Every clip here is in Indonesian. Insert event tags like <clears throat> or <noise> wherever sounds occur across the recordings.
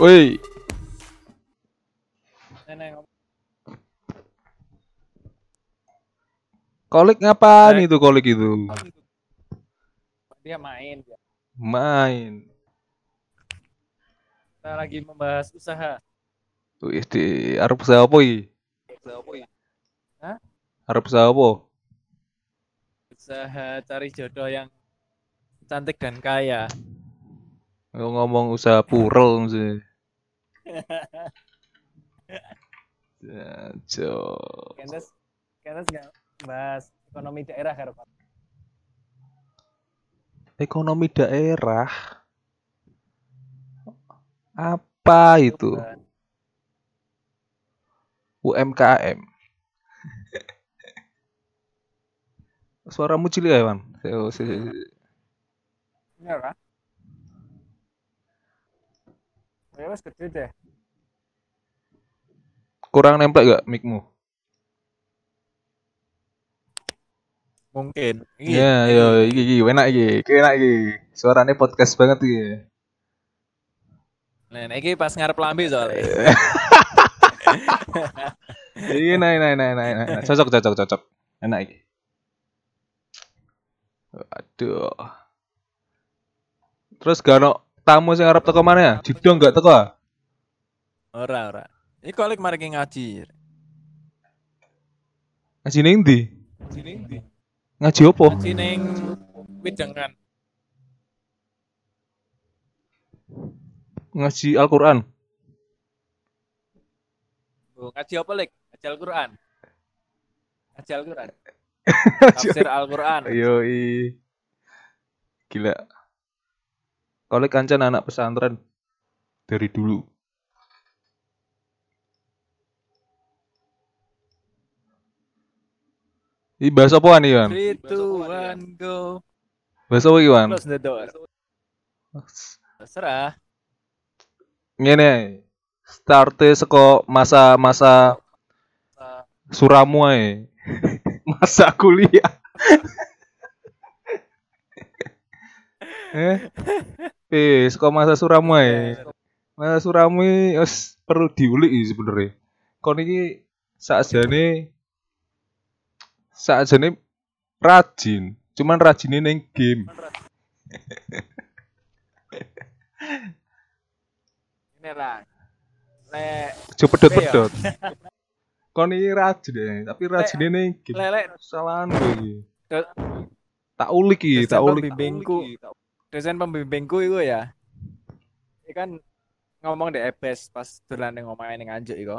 Woi, kolik ngapain itu kolik itu? dia main dia. Main. Kita lagi membahas usaha. Wih, di arep usaha apa iki? Hah? Arep usaha apa? Usaha cari jodoh yang cantik dan kaya. Lu ngomong usaha purel sih. Jancuk. Kendes Kendes nggak bahas ekonomi daerah karo Pak. Ekonomi daerah. Apa itu? UMKM. Suaramu cilik ya, Wan? Ya wes gede deh. Kurang nempel gak mic-mu? Mungkin. Iya, iya, iki iki enak iki. Iki enak iki. Suaranya podcast banget iki. Nah, ini pas ngarep lambe soalnya. Iya, enak, enak, enak, enak, enak. Cocok, cocok, cocok. Enak iki. Aduh. Terus gak tamu sing arep teko mana ya? Didong gak teko? Ora, ora. Ini kolik mari ngaji. Ngaji ning ndi? Sini ndi? Ngaji opo? Ngaji ning Widengan. Ngaji Al-Qur'an. Bu, ngaji apa lek? Ngaji Al-Qur'an. Ngaji Al-Qur'an. <laughs> Tafsir Al-Qur'an. Yo i. Gila. Kolek kancan anak pesantren dari dulu. Ini bahasa apa nih, Wan? Three, two, one, go. Bahasa apa iki, Wan? Close the door. Serah. Ngene. Starte saka masa-masa suramu ae. <laughs> Masa kuliah. <laughs> eh? Eh, saka masa suramu ae. Masa suramu iki wis perlu diulik sebenarnya. Kon iki sakjane sakjane rajin, cuman rajine ning game. Ini lah. Lek Aja pedot-pedot. Kon iki rajin ya, tapi rajine ning game. lelek Kesalahan gue. Do- Tak ulik iki, tak ulik. pembimbingku dosen pembimbingku itu ya ini kan ngomong di EBS pas dolan ning omahe ning Anjuk iku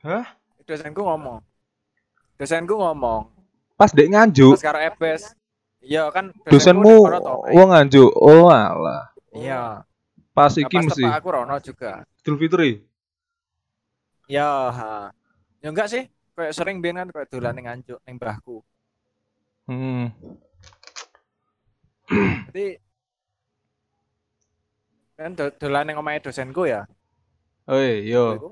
Hah? dosenku ngomong dosenku ngomong Pas dek nganjuk, pas karo EBS iya kan dosenmu wong nganjuk. Oh alah. iya Pas Nah, iki pas mesti aku rono juga Idul Fitri. ya ha. ya enggak sih kayak sering biyen kan kayak dolan ning Anjuk ning mbahku Hmm. Jadi kan do dolan ning omahe dosenku ya Oi, yo. Iku.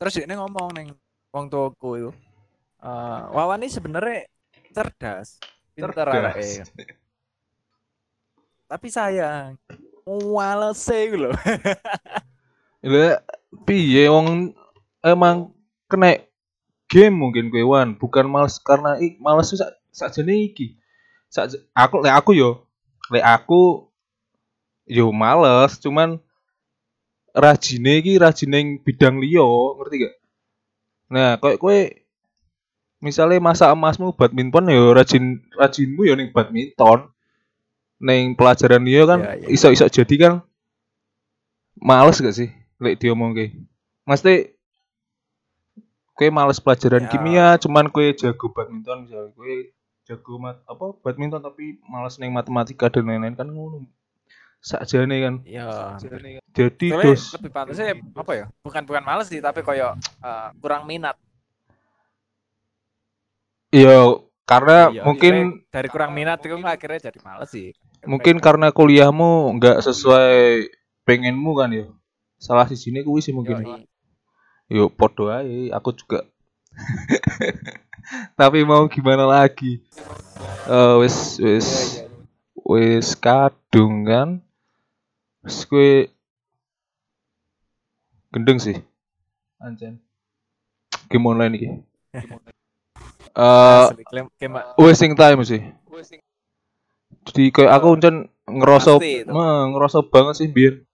Terus dia ngomong neng wong tuaku itu. Eh, Wawan ini sebenarnya cerdas, pintar Cerdas. Tapi sayang, males sih loh. Lah <laughs> piye wong emang kena game mungkin kowe wan, bukan males karena ik males sak sakjane iki. Aku lek aku yo, lek aku yo males, cuman rajine iki rajine bidang liya, ngerti gak? Nah, kowe kowe misalnya masa emasmu badminton yo rajin rajinmu yo ning badminton. Ning pelajaran liya kan Iya, iya. iso-iso jadi kan males gak sih lek diomongke mesti kowe males pelajaran Ya. kimia cuman kowe jago badminton misalnya kowe jago mat apa badminton tapi males ning matematika dan lain-lain kan ngono sakjane kan Ya. jadi Soalnya dos lebih pantasnya apa ya? Bukan bukan males sih, tapi koyo eh, kurang minat. iya karena Iya, mungkin dari kurang minat itu akhirnya jadi males sih. mungkin karena kuliahmu nggak sesuai pengenmu kan ya salah di sini kuwi sih mungkin Yoi. Yo podo ae, aku juga. <laughs> Tapi mau gimana lagi? Eh wis Iya, wis iya. wis kadung kan. Wis kowe gendeng sih. Anjen. Game online iki. <laughs> Eh game wasting time sih. Jadi kayak aku ncen ngerasa. Meh, ngerasa banget sih biar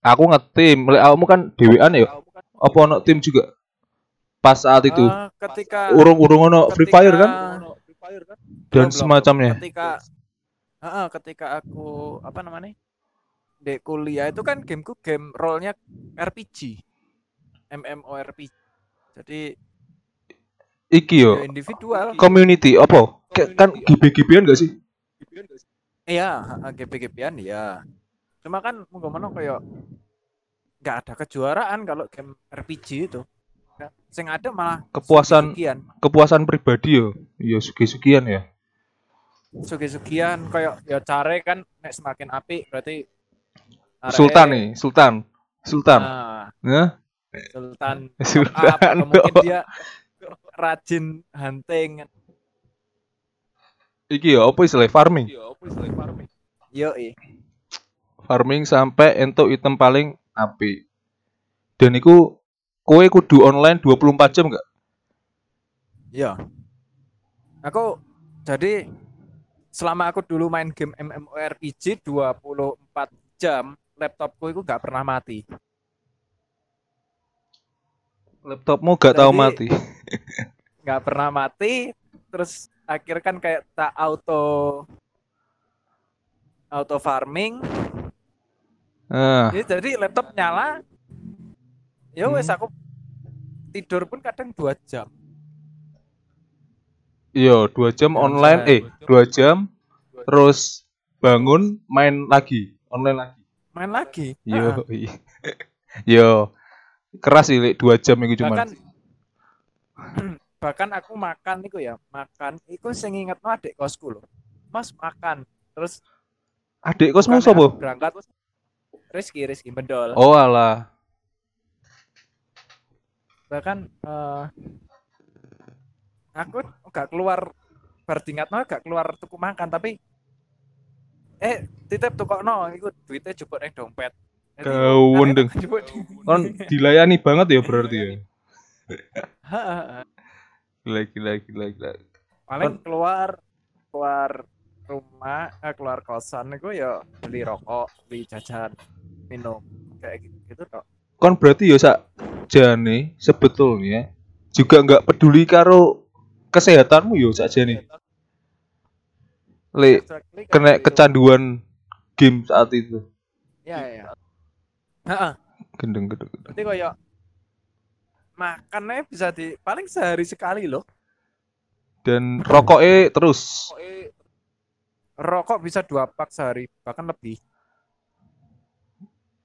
aku ngetim, lek kamu kan dewean ya. Apa ono tim juga? Pas saat itu. Eh, ketika Urung-urung ono Free Fire kan? Dan belum, semacamnya. ketika Heeh, ketika aku apa namanya di kuliah itu kan gameku game role-nya RPG MMORPG jadi Iki yo. ya individual. Community apa? Kan GB-GBan gak sih? iya GP-GPan ya cuma kan mau gimana kayak nggak ada kejuaraan kalau game RPG itu sing ada malah Kepuasan sugi-sugian kepuasan pribadi yo. Iya sugi-sugian ya. sugi-sugian kayak ya care kan nek semakin api berarti areke- Sultan nih, Sultan. Sultan. Nah, Nah, Sultan <laughs> Sultan. apa atau mungkin <laughs> dia rajin hunting Iki ya apa istilah farming? yo Farming sampai entuk item paling apik. Dan iku kowe kudu online 24 jam enggak? yo aku jadi selama aku dulu main game MMORPG 24 jam laptopku itu nggak pernah mati Laptopmu gak tahu Jadi- mati. <laughs> nggak pernah mati terus akhir kan kayak tak auto auto farming Nah, Ya, jadi laptop nyala ya wes Hmm. aku tidur pun kadang dua jam iya 2 jam online eh 2 jam terus bangun main lagi, online lagi. main lagi Yo. Yo. <laughs> Keras sih 2 jam itu bahkan cuman. <clears throat> bahkan aku makan itu ya makan itu sing inget adik kosku loh mas makan terus Adik kosmu aku berangkat Rizky Rizky bedol Oh alah. Bahkan eh, aku gak keluar berdingat no gak keluar tuku makan tapi eh titip tuku no itu duitnya jupuk neng dompet. Di- Kon dilayani banget ya berarti ya. <laughs> Gila gila gila gila. paling keluar keluar rumah eh, keluar kosan itu ya beli rokok beli jajan minum kayak gitu, gitu kok Kon berarti ya sak jane sebetulnya juga nggak peduli karo kesehatanmu yo sak jane. Le kena gitu. kecanduan game saat itu. ya ya Heeh. Gendeng gendeng. Berarti kayak makannya bisa di paling sehari sekali loh. Dan rokoknya terus. Rokok bisa dua pak sehari bahkan lebih.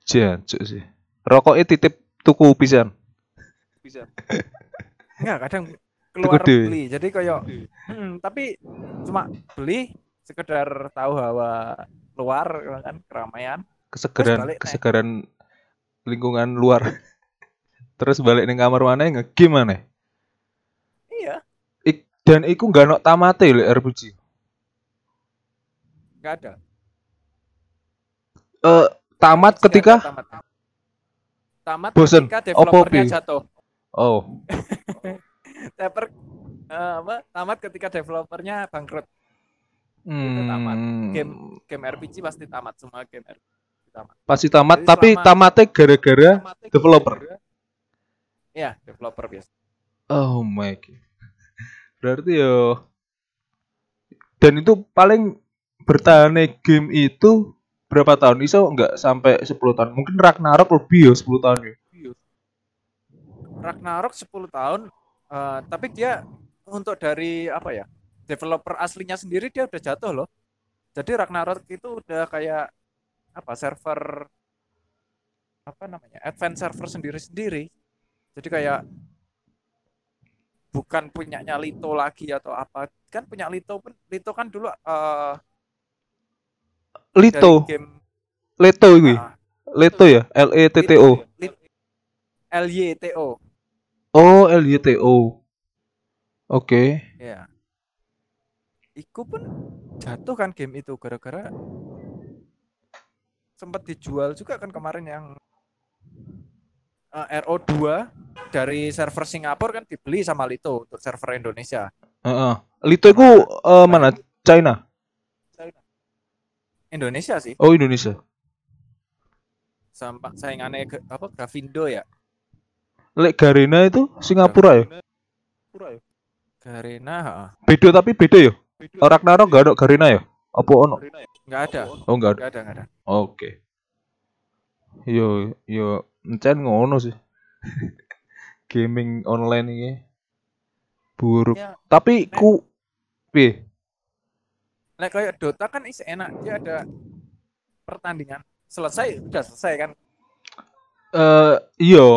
Jancuk sih. Rokoknya titip tuku pisan. <laughs> Enggak kadang keluar Gede. beli. Jadi kayak hmm, tapi cuma beli sekedar tahu hawa luar kan keramaian. Kesegaran kesegaran lingkungan luar. <laughs> Terus balik ning kamar mana nge-game mana? Iya, Ik, dan iku nggak nok tamate lho RPG. enggak ada. Eh tamat ketika tamat. Tamat Bosen. ketika Opo, developernya Pi? jatuh. oh <laughs> Developer eh, apa? Tamat ketika developernya bangkrut. tamat. hmm, Game game RPG pasti tamat semua game RPG tamat. pasti tamat Jadi tapi selama- tamatnya gara-gara developer. Iya, developer biasa. Oh my god. Berarti yo dan itu paling bertahan game itu berapa tahun? Iso nggak sampai 10 tahun. Mungkin Ragnarok lebih ya 10 tahun ya. Ragnarok 10 tahun eh, tapi dia untuk dari apa ya? Developer aslinya sendiri dia udah jatuh loh. Jadi Ragnarok itu udah kayak apa server apa namanya? Advance server sendiri-sendiri. Jadi kayak bukan punyanya Lito lagi atau apa. Kan punya Lito pun Lito kan dulu dari Lito, game Leto itu. ah, Leto ya, L E T T O. Lit- LYTO. Oh, L Y T O. Oke. Ya. Iku pun jatuh kan game itu gara-gara sempat dijual juga kan kemarin yang eh, RO2 dari server Singapura kan dibeli sama Lito untuk server Indonesia. Heeh. Lito itu eh, mana? China. Indonesia sih. Oh, Indonesia. Sampai saingannya ke- apa Grafindo ya? Lek Garena itu Singapura ya? Garena, heeh. Beda tapi beda ya? Ragnarok gak ada Garena ya? Apa ono? nggak ada, Oh, enggak ada. nggak ada, nggak ada. Oke. Yo, yo, encen ngono sih. <laughs> Gaming online ini buruk. Ya, Tapi ku piye? Nah, kayak Dota kan is enak, dia ada pertandingan selesai, udah selesai kan. Eh, iya,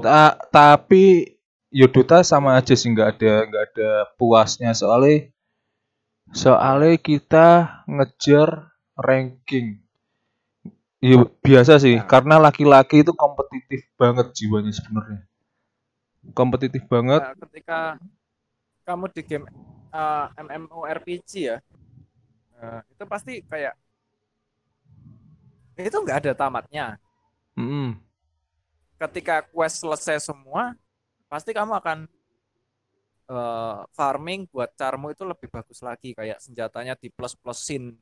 Ta- tapi yo Dota sama aja sih nggak ada nggak ada puasnya soalnya soalnya kita ngejar ranking. Yo biasa sih, Nah. karena laki-laki itu kompetitif banget jiwanya sebenarnya. Kompetitif banget. Nah, ketika kamu di game uh, MMORPG ya, uh, itu pasti kayak itu nggak ada tamatnya. Mm-mm. Ketika quest selesai semua, pasti kamu akan uh, farming buat charmu itu lebih bagus lagi kayak senjatanya di plus plusin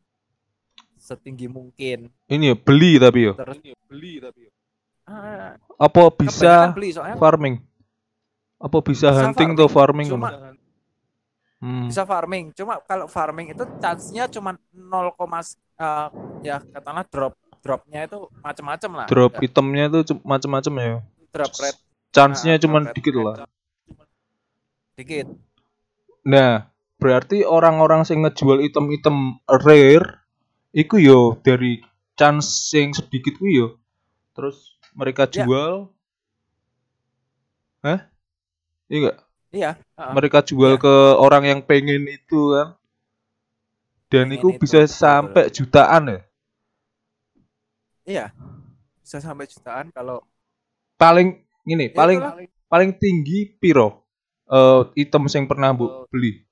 setinggi mungkin. Ini ya beli tapi yo. Terus beli tapi ah, Apa bisa beli soalnya farming? Apa bisa, Bisa hunting farming, atau farming? cuma? Hmm. bisa farming cuma kalau farming itu chance-nya cuma 0, uh, ya katakanlah drop dropnya itu macam-macam lah Drop Nggak- itemnya tuh cum- macem-macem ya. drop rate Chance-nya Ah, drop rate dikit lah. dikit Nah, berarti orang-orang yang ngejual item-item rare iku yo dari chance yang sedikit ku yo. Terus mereka Ya. jual Hah? Iya enggak? Iya uh, Mereka jual Ya. ke orang yang pengen itu kan. Dan Pengen itu itu, bisa betul. sampai jutaan ya. iya bisa sampai jutaan kalau Paling gini, Ya, paling itulah. paling tinggi piro eh item yang pernah bu Oh. beli.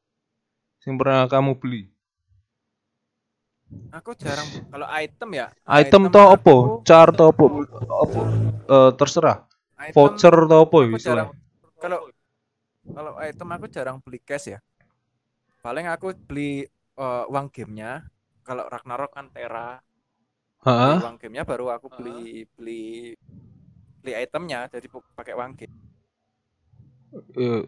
Yang pernah kamu beli. aku jarang kalau item ya Item to opo? Char to opo? Opo? Eh, terserah. item Voucher to opo kalau kalau item aku jarang beli cash ya paling aku beli uh, uang gamenya kalau Ragnarok kan Tera Heeh. beli uang gamenya baru aku beli beli beli itemnya jadi pakai uang game Eh,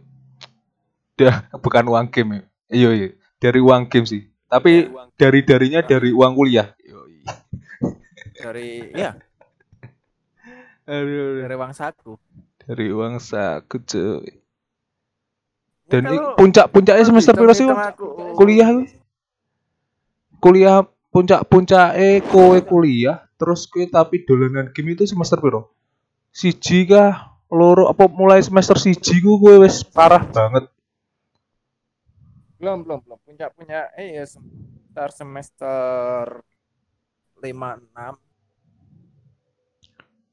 dah <laughs> bukan uang game ya. Iya iya. Dari uang game sih. Tapi Ya, dari darinya dari uang kuliah. Yoi. dari ya <laughs> Aduh, aduh. dari uang saku dari uang saku cuy. Dan puncak-puncaknya semester piro sih? Kuliah? Kuliah puncak-puncake kowe kuliah terus kowe tapi dolanan game itu semester piro? Siji kah? Loro apa mulai semester siji ku kowe wis parah banget. belum belum belum punya punya eh ya sebentar semester lima enam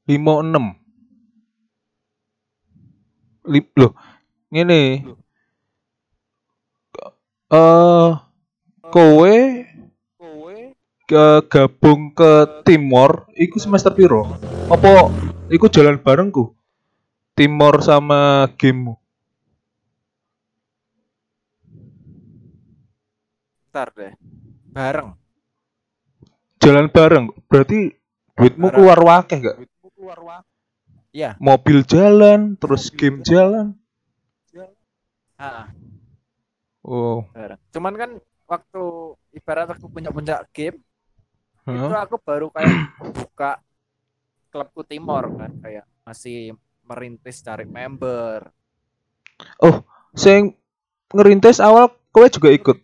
56 Lip, loh ngene eh kowe ke gabung ke Timor iku semester piro? Apa iku jalan barengku? Timor sama gamemu. Bentar deh. Bareng. Jalan bareng. Berarti duitmu Bareng. keluar wakeh gak Iya. mobil jalan terus game jalan. Ah, oh bareng cuman kan waktu ibarat aku punya puncak game itu Hah? aku baru kayak buka klubku Timor kan kayak masih merintis cari member. Sing ngerintis awal kowe juga ikut?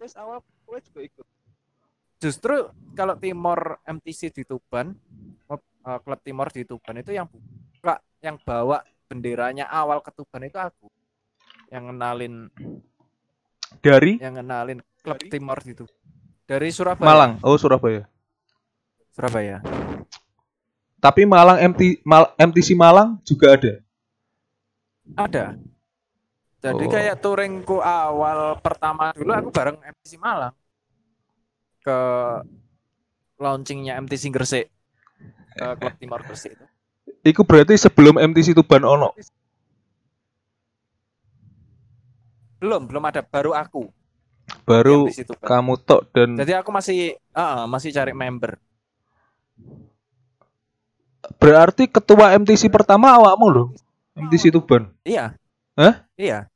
Justru kalau Timor MTC di Tuban eh, klub Timor di Tuban itu yang buka yang bawa benderanya awal ke Tuban itu aku yang ngenalin dari? Yang ngenalin klub Timor di Tuban dari Surabaya. Malang. Oh Surabaya. Surabaya. Tapi Malang MT, Mal- MTC Malang juga ada. ada. Jadi Oh. kayak touringku awal pertama dulu aku bareng MTC Malang. Ke launchingnya MTC Gresik. Eh, klub Timor Gresik itu. Iku berarti sebelum MTC Tuban ono. Belum, belum ada baru aku Baru situ. Bang. kamu tok dan Jadi aku masih ah, masih cari member. berarti ketua MTC pertama awakmu loh. MTC Tuban. Iya. Hah? Iya.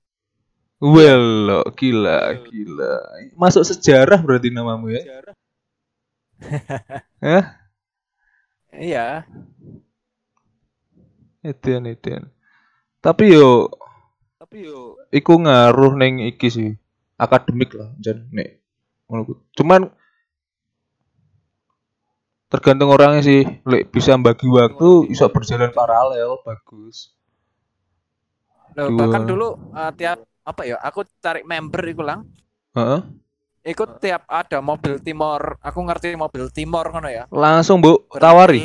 Well, lo, gila, gila. Masuk sejarah berarti namamu ya? <laughs> Hah? Iya. Eden, Eden. Tapi yo, tapi yo, iku ngaruh neng iki sih, akademik lah, jan nek. Cuman tergantung orangnya sih, lek bisa bagi waktu, bisa berjalan paralel, bagus. Loh, Dua. bahkan dulu eh, tiap apa ya, aku cari member iku lang. Heeh. Ikut tiap ada mobil Timor, aku ngerti mobil Timor ngono ya. Langsung bu, Berhenti. tawari.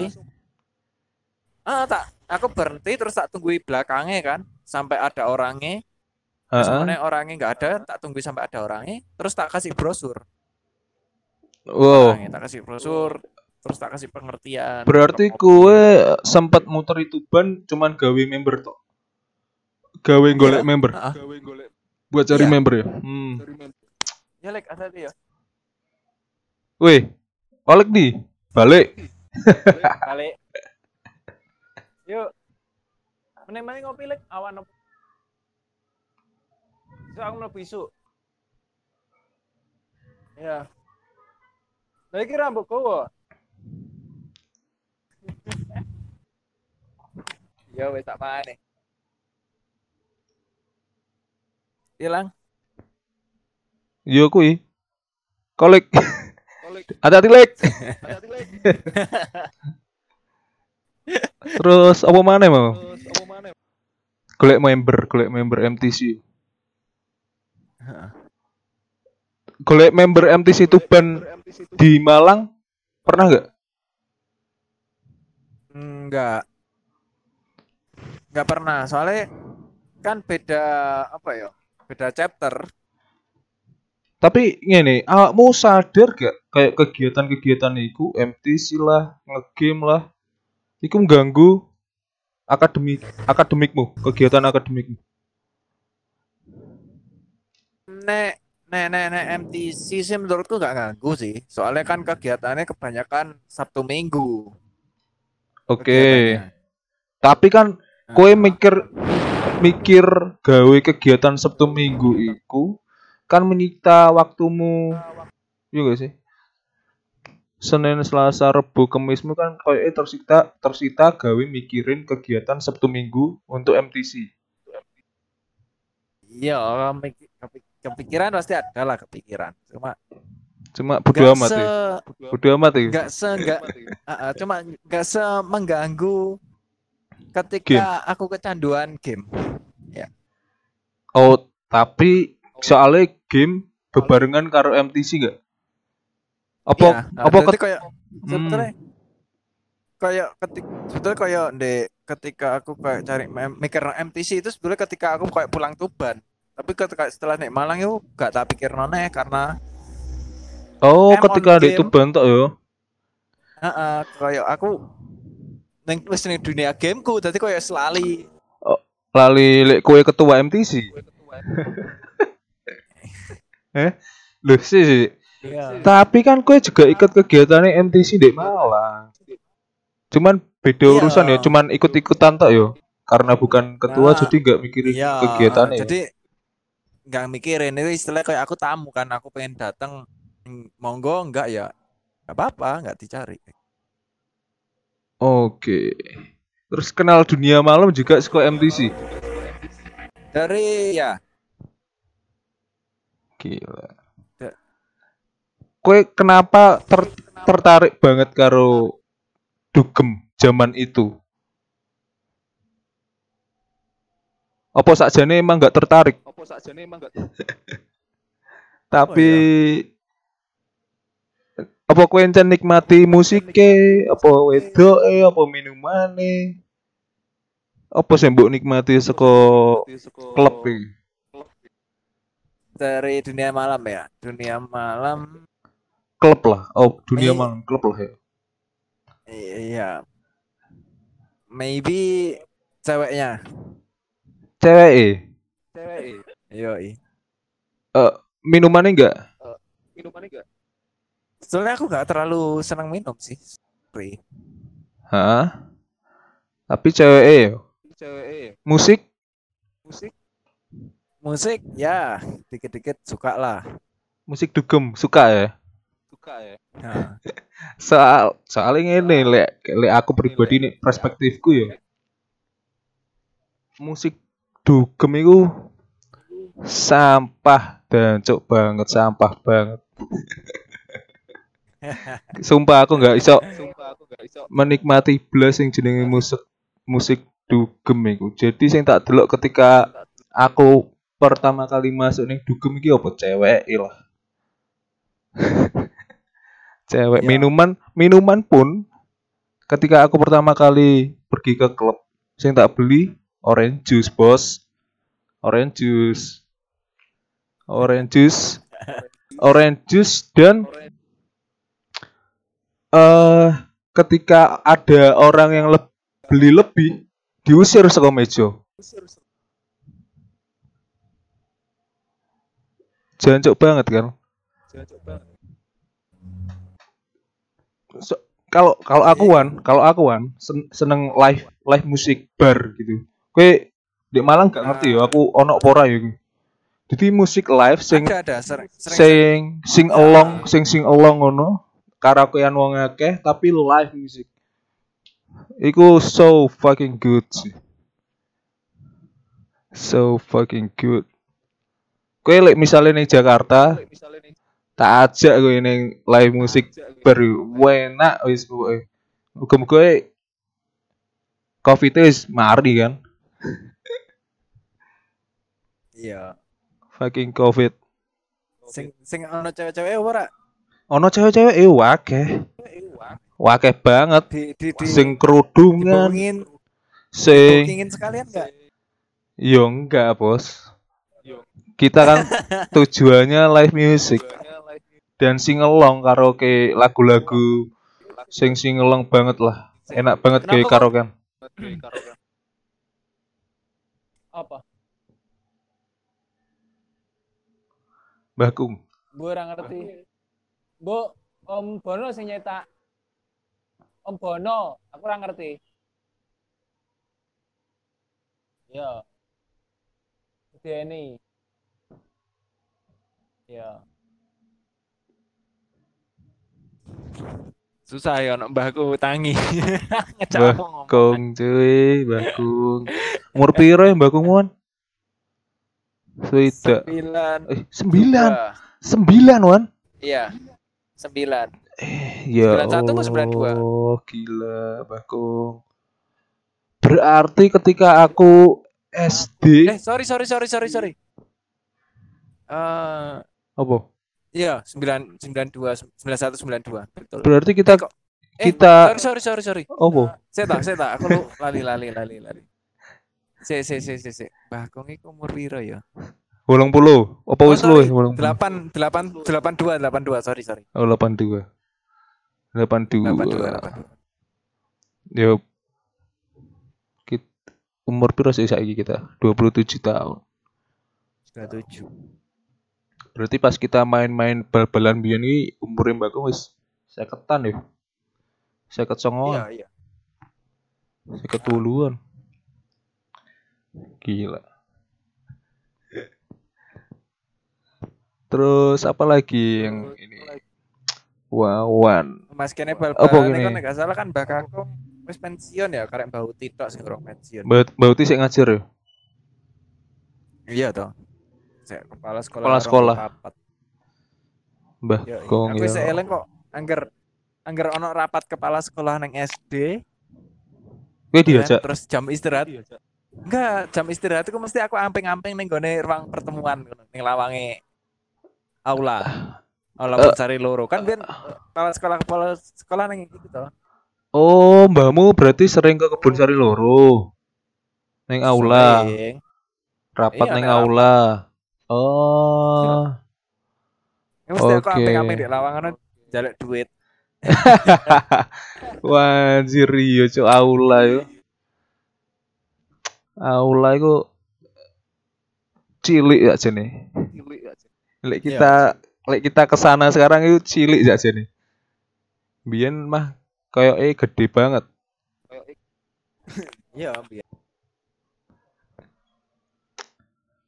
Ah, tak aku berhenti terus tak tungguin belakangnya kan sampai ada orangnya. Terus Heeh. kemudian orangnya nggak ada, tak tunggu sampai ada orangnya, terus tak kasih brosur. Wow. Orangnya tak kasih brosur, terus tak kasih pengertian. Berarti kue sempat muter itu ban cuman gawe member tok. Gawe golek member. Ah, ah. Buat cari Iya. member ya. Hmm. Ya lek ada dia. Weh, balik nih. Balik. Balik. <laughs> Yuk. Menemani ngopi lek awan apa? So aku mlebu isu. Ya. Lah iki rambut kowe. Ya wis tak pane. Hilang. Yo kui. Kolek. <laughs> Hati-hati lek. <laughs> Terus apa mana mau? Golek member, golek member MTC. Golek member MTC Tuban di Malang pernah nggak? Enggak. Enggak pernah. Soalnya kan beda apa ya? Beda chapter. Tapi ngene, awakmu sadar gak kayak kegiatan-kegiatan iku MTC lah, ngegame lah, iku mengganggu akademik akademikmu, kegiatan akademikmu. Nek nek nek nek MTC sih menurutku nggak ganggu sih. Soalnya kan kegiatannya kebanyakan Sabtu Minggu. Oke. kegiatannya. Tapi kan kowe mikir mikir gawe kegiatan Sabtu Minggu iku kan menyita waktumu. Iya gak sih? Senin, Selasa, Rebo, Kemismu kan koyo tersita tersita gawe mikirin kegiatan Sabtu Minggu untuk MTC. Iya, orang kepikiran pasti ada lah kepikiran. Cuma Cuma bodo amat se ya. Bodo amat ya. nggak se nggak Ah, ah, cuma nggak se mengganggu ketika aku kecanduan game. Oh, tapi soalnya game bebarengan karo MTC gak? Apa nah, apa jadi ket- kayak sebetulnya kayak ketik sebetulnya kayak de ketika aku kayak cari mikir MTC itu sebetulnya ketika aku kayak pulang Tuban tapi ketika setelah naik Malang itu gak tak pikir noneh karena Oh, ketika di. Tuban tok yo. Heeh, kayak aku neng wis ning dunia gameku jadi kayak selali Lali lek kowe ketua MTC. <laughs> eh? Loh sih, sih. Iya. Tapi kan kowe juga ikut kegiatannya MTC di Malang. Cuman beda Iya. urusan ya, cuman ikut-ikutan tok yo. Karena bukan ketua Nah, jadi nggak mikirin Iya, kegiatannya. jadi nggak mikirin itu istilah kayak aku tamu kan aku pengen datang monggo enggak ya nggak apa-apa nggak dicari Oke. Terus kenal dunia malam juga suka MTC. dari ya Gila. Kowe kenapa ter- tertarik banget karo dugem zaman itu? Apa sakjane emang nggak tertarik? Apa sakjane emang nggak <laughs> Tapi apa kowe encen nikmati musike, apa wedoke, apa minumane? Apa sih mbok nikmati saka klub iki? dari dunia malam ya dunia malam Klub lah. Oh, dunia Eh. malam klub lah ya. iya maybe ceweknya. Cewek e. Cewek. Iya, iya. Eh, minumannya enggak? Minumannya enggak? Soalnya aku nggak terlalu senang minum sih. Sorry. Hah? Tapi cewek e. Cewek. Musik? Musik? Musik ya dikit-dikit suka lah. Musik dugem suka ya? Suka ya. Nah, Soal soalnya ini lek lek aku pribadi nih perspektifku ya. Musik dugem itu sampah dan cok banget sampah banget. <laughs> Sumpah aku nggak iso sumpah aku nggak iso. menikmati blas yang jenenge musik musik dugem iku. Jadi sing tak delok ketika aku pertama kali masuk nih dugem iki apa cewek lah. <laughs> cewek. Ya. minuman minuman pun ketika aku pertama kali pergi ke klub sing tak beli orange juice bos. Orange juice. Orange juice. Orange juice dan eh ketika ada orang yang le- beli lebih diusir saka meja. Jancuk banget kan So- kalau kalau aku wan kalau aku wan sen- seneng live live musik bar gitu. Kue di Malang gak ngerti ya aku ono pora ya jadi musik live sing Ada ada sering sering. sing sing along sing sing along ngono karaokean wong akeh tapi live music. Iku so fucking good sih. So fucking good. Kowe lek misalnya ning Jakarta tak ajak kowe ning live musik baru enak wis pokoke. Muga-muga covid wis mari kan. <laughs> Iya. fucking covid. Sing sing ono cewek-cewek ora ono cewek-cewek eh wakeh. Wakeh banget. Di di di sing kerudungan. sing diboongin sekalian enggak? yo enggak bos. Kita kan <laughs> tujuannya live music dan singelong karaoke lagu-lagu sing singelong banget lah enak banget kayak karaokean Apa? Bakung Gue ora ngerti. Bu, Om Bono sing nyetak. Om Bono, aku ora ngerti. Ya. Deni. Ya. Susah ya ono mbahku tangi. <laughs> Bakung cuy Bakung umur piro ya Bakung Wan Sudah Sembilan. eh sembilan dua. sembilan Wan Iya. Sembilan. Eh, ya 91 ke 92? Oh, gila, Bakung. Berarti ketika aku SD, Eh, sorry sorry sorry sorry sorry. Eh, apa? Iya, sembilan sembilan dua sembilan satu sembilan dua. Betul. Berarti kita kok- Eh, kita sorry sorry sorry sorry. apa? Saya tak, saya tak. Aku lu lali lali lali lali. Si si si si si. Bakung iku umur piro ya? Bolong puluh. Apa Oh, wis? Delapan delapan delapan dua delapan dua. Sorry sorry. Oh, 82. 82. Delapan dua delapan dua. Yo. Kita, umur piro sih saiki kita? 27 tahun. Sudah tujuh. Berarti pas kita main-main bal-balan biyen iki umure Bakung wis 50-an ya. 59. Iya iya. Ketuluan. Gila. Terus apa lagi yang ini? Wawan. Mas kene bal Apa balan gini? kan nek gak salah kan Mbak Kakung wis pensiun ya karek bau titok sing urung pensiun. Baut bauti sik ngajar ya? Iya toh. Kepala sekolah. Kepala sekolah. Papat. Mbah Gong aku ya. wis eling kok angger angger ono rapat kepala sekolah nang SD kan, diajak. terus jam istirahat. Enggak, jam istirahat itu mesti aku amping-amping ning gone ruang pertemuan ngono, ning lawange aula. Aula Eh. pencari loro kan ben kepala sekolah kepala sekolah nang itu toh. Oh, mbahmu berarti sering ke kebun sari loro. Neng aula, Sering. rapat Iya, neng rapat. aula. Oh. Ya, mesti aku Oke. amping-amping di lawangan jaluk duit. <laughs> Wah, anjir iya cuk aula yo. Aula iku cilik ya jene. Lek kita lek kita ke sana sekarang itu cilik ya jene. Biyen mah koyoke gede banget. <laughs> Iya, biar.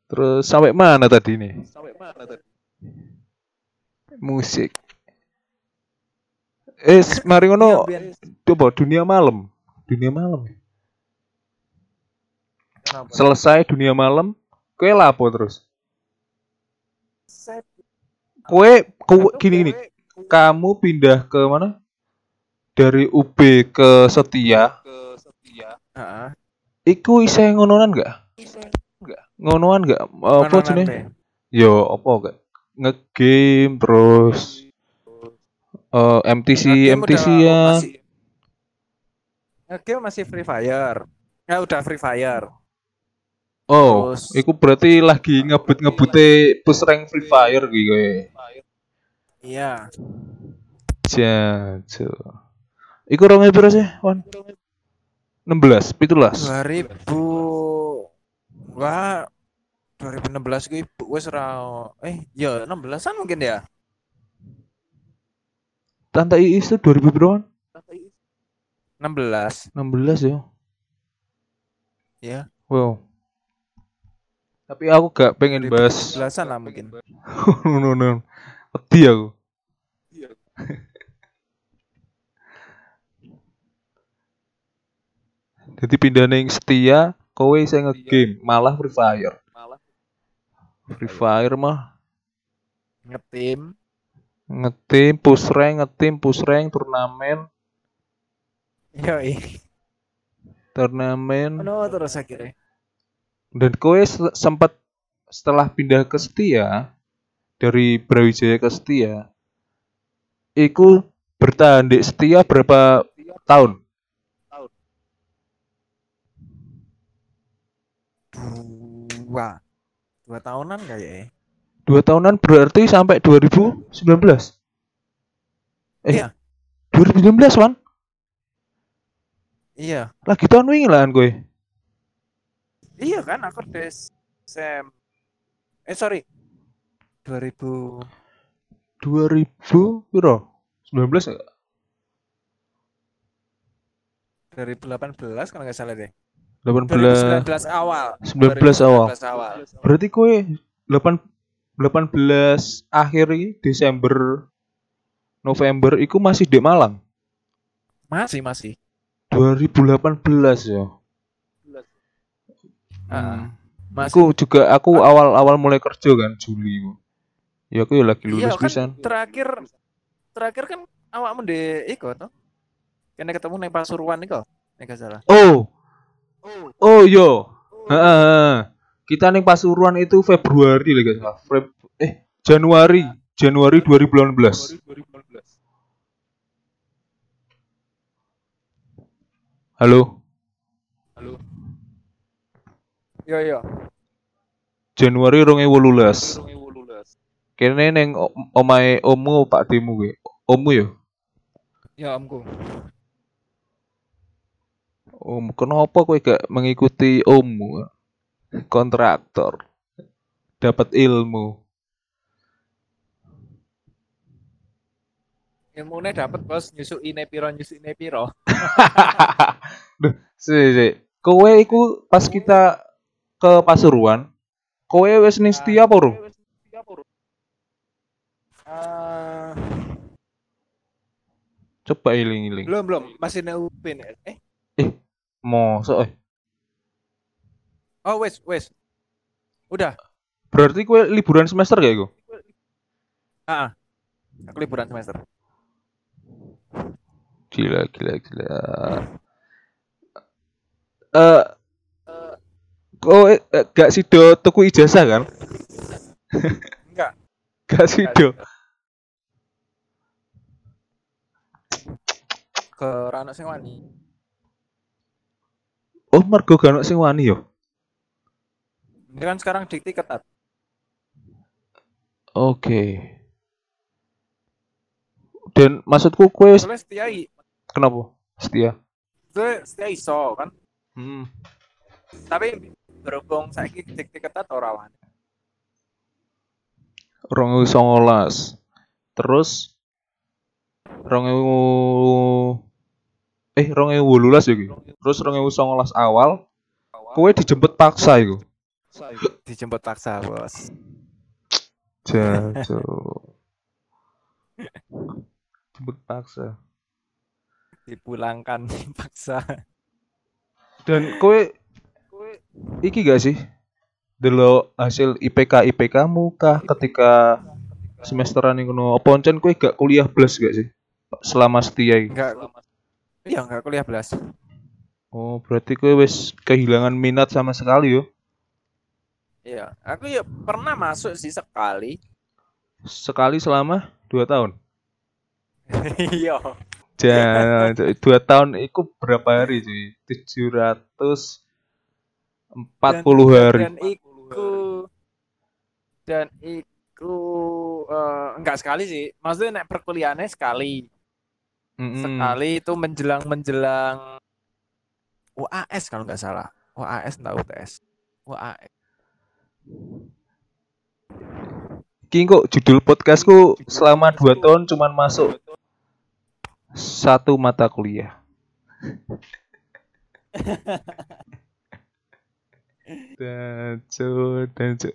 Terus sampai mana tadi nih? Sampai mana tadi? Musik. Eh, mari ngono Iya, coba dunia malam. Dunia malam. Kenapa? Selesai dunia malam, kowe lapo terus? Kowe kowe gini gini, kamu pindah ke mana? Dari UB ke Setia, Heeh. iku isih ngonoan enggak? Enggak. Ngonoan enggak? Apa Ngono jenenge? nanti. Yo, apa enggak? Ngegame terus eh MTC MTC ya. masih- Game masih Free Fire. Ya udah Free Fire. Oh, Terus- iku berarti lagi ngebut-ngebute push rank Free Fire gitu kowe. Iya. Jajo. Iku rong piro sih, Wan? 16, 17. 2000 Wah 2016 gue wis ora eh ya 16-an mungkin ya. Tante Iis tuh 2000 berapa? 16. 16 ya. Ya. Wow. Tapi aku gak pengen bahas 16-an lah mungkin. <laughs> no no. Wedi aku. Jadi pindah ning setia, kowe saya nge-game, malah Free Fire. Free Fire mah Ngetim. ngetim, push rank, ngetim, push rank, turnamen, turnamen. No terus akhirnya. Dan kowe se- sempat setelah pindah ke setia dari Brawijaya ke setia, iku bertahan di setia berapa tahun? Dua. Dua tahunan kayaknya. Dua tahunan berarti sampai 2019. Eh, Iya. 2019 Wan? Iya. Lagi tahun wingi lah kowe. Iya kan aku Desem Eh sorry 2000 2000 piro? 19 enggak? 2018 kalau nggak salah deh 18 2019 awal 19 awal. 2019 awal Berarti kowe 8 18 akhir Desember November iku masih di Malang. masih masih 2018 ya. Ah, masih Aku juga aku awal-awal mulai kerja kan Juli. iku. Ya aku ya lagi iya lulus kan pisan. terakhir terakhir kan awakmu di iko toh kena ketemu neng Pasuruan iko nek salah Oh. Oh yo. Heeh. Kita ning Pasuruan itu Februari lagi salah. Feb- eh Januari, Januari 2018. Halo, yo yo Januari 2018. Kene neng o- omahe omu Pak Demu kuwi. Omu ya? ya omku Om, kenapa kowe gak mengikuti ommu? Kontraktor. Dapat ilmu. ilmunya dapat bos nyusui nepiro nyusui nepiro <laughs> Duh, si, si. Kowe iku pas kita ke Pasuruan, kowe wis ning setia apa? Eh, Coba iling-iling. belum belum masih nek upin eh Mosok eh. oh wes wes udah Berarti kowe liburan semester gak iku? ah aku liburan semester Gila, gila, gila. Eh kowe eh, gak sido tuku ijazah kan? enggak <laughs> Gak sido. ke Rano sing wani Oh, mergo gak sing wani yo. ini kan sekarang dikti ketat Oke. Dan maksudku wis- soalnya setia i- kenapa? Setia. soalnya setia iso kan Hmm. Tapi berhubung saiki deket-deketan ora wani. rong ewu songolas terus rong ewu eh rong ewu wolulas ya terus rong ewu songolas awal kowe dijemput paksa iku? Dijemput paksa, Bos. jago jemput paksa. Dipulangkan <laughs> paksa. dan kowe iki gak sih? Delo hasil IPK IPK mu kah ketika semesteran iku no? Apa kowe gak kuliah blas gak sih? Selama setia Enggak. Iya, enggak kuliah belas. oh berarti kowe wis kehilangan minat sama sekali yo Iya, aku ya pernah masuk sih sekali. sekali selama dua tahun <laughs> Iya. Jangan, dua tahun itu berapa hari cuy? Tujuh ratus empat puluh hari. Dan iku dan iku eh, enggak sekali sih. Maksudnya naik perkuliahannya sekali. Mm-mm. Sekali itu menjelang menjelang UAS kalau nggak salah. UAS enggak UTS. UAS. Ki kok judul podcastku selama dua tahun cuman masuk satu mata kuliah. <laughs> Danco, danco.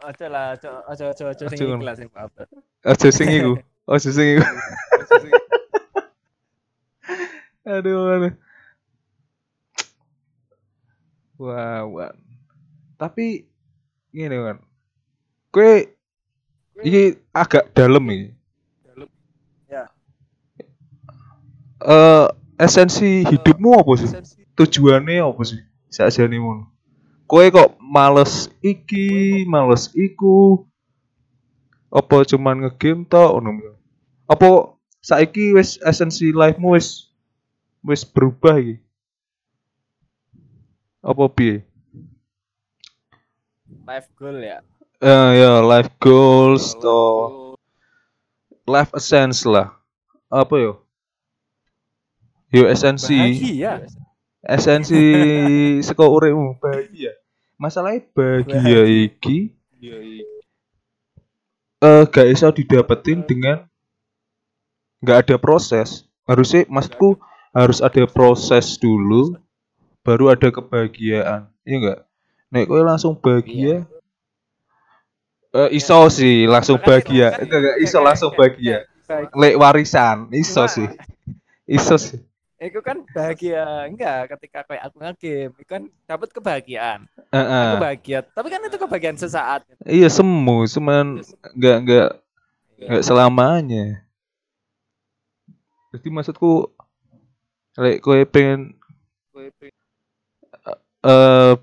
Ojo lah, ojo ojo ojo ojo sing Ojo ikhlas sing apa. Aja sing iku. <laughs> Aja sing iku. aduh, aduh. Wah, wah. Tapi gini kan. Kue ini agak dalam ini. Ya. Eh esensi hidupmu apa sih? Tujuannya apa sih? Sakjane ngono. Kowe kok males iki, males iku. Apa cuman ngegame tok ngono? Apa saiki wis esensi life-mu wis wis berubah iki? Apa piye? Life goal ya. Eh ya life goals to life essence lah. Apa yo? Yo esensi, Bahagia. esensi <laughs> saka uripmu bahagia. Masalahnya bahagia iki eh gak iso didapetin dengan nggak ada proses. Harusnya maksudku harus ada proses dulu baru ada kebahagiaan. Iya enggak? Nek kowe langsung bahagia eh iso sih langsung bahagia. Enggak enggak iso langsung bahagia. Lek warisan iso Cuma- sih. Iso sih. Itu kan bahagia enggak ketika kayak aku ngegame, itu kan dapat kebahagiaan. Heeh. Aku bahagia, tapi kan itu kebahagiaan sesaat. Iya semu, cuman enggak enggak enggak selamanya. Jadi maksudku lek kowe pengen eh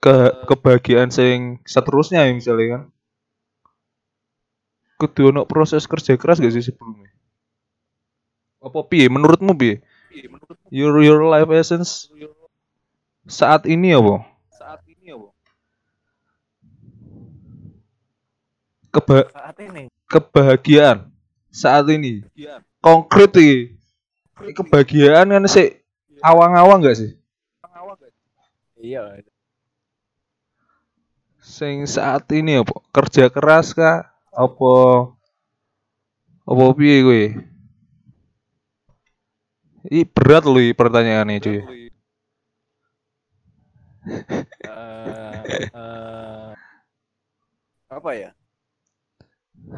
ke kebahagiaan sing seterusnya ya misalnya kan. Kudu ono proses kerja keras gak sih sebelumnya? Apa piye? Menurutmu piye? Your your life essence? Saat ini apa? Saat ini ya, Keba Saat ini. kebahagiaan. Saat ini konkret iki. Kebahagiaan kan sih? Awang-awang gak sih? Iya. sing saat ini apa? Kerja keras kah? Apa apa piye kowe? Ih berat loh pertanyaannya cuy. Eh, eh, apa ya?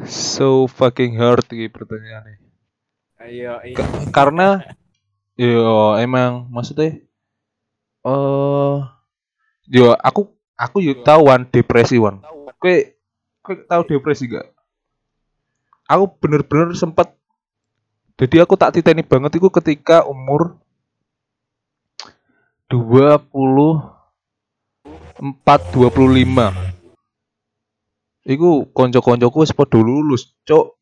So fucking hard ini pertanyaannya. Ayo, iya. Karena yo emang maksudnya eh yo aku aku yo tahu wan depresi wan. Kowe kowe tahu depresi gak? Aku bener-bener sempat jadi aku tak titeni banget itu ketika umur 24 25. Iku konco-koncoku wis padha lulus, Cuk.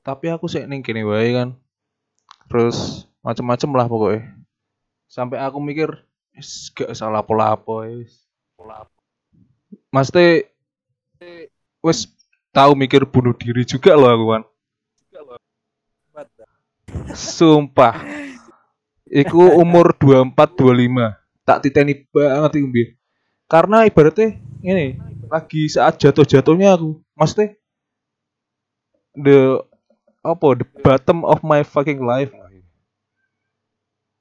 Tapi aku sih ning kene wae kan. Terus macem-macem lah pokoknya. Sampai aku mikir gak salah pola-apa wis. Maksudnya wis tahu mikir bunuh diri juga loh aku kan. Sumpah. Iku umur 24 25. tak titeni banget iku. Karena ibaratnya ini lagi saat jatuh-jatuhnya aku. Maksudnya the apa the bottom of my fucking life.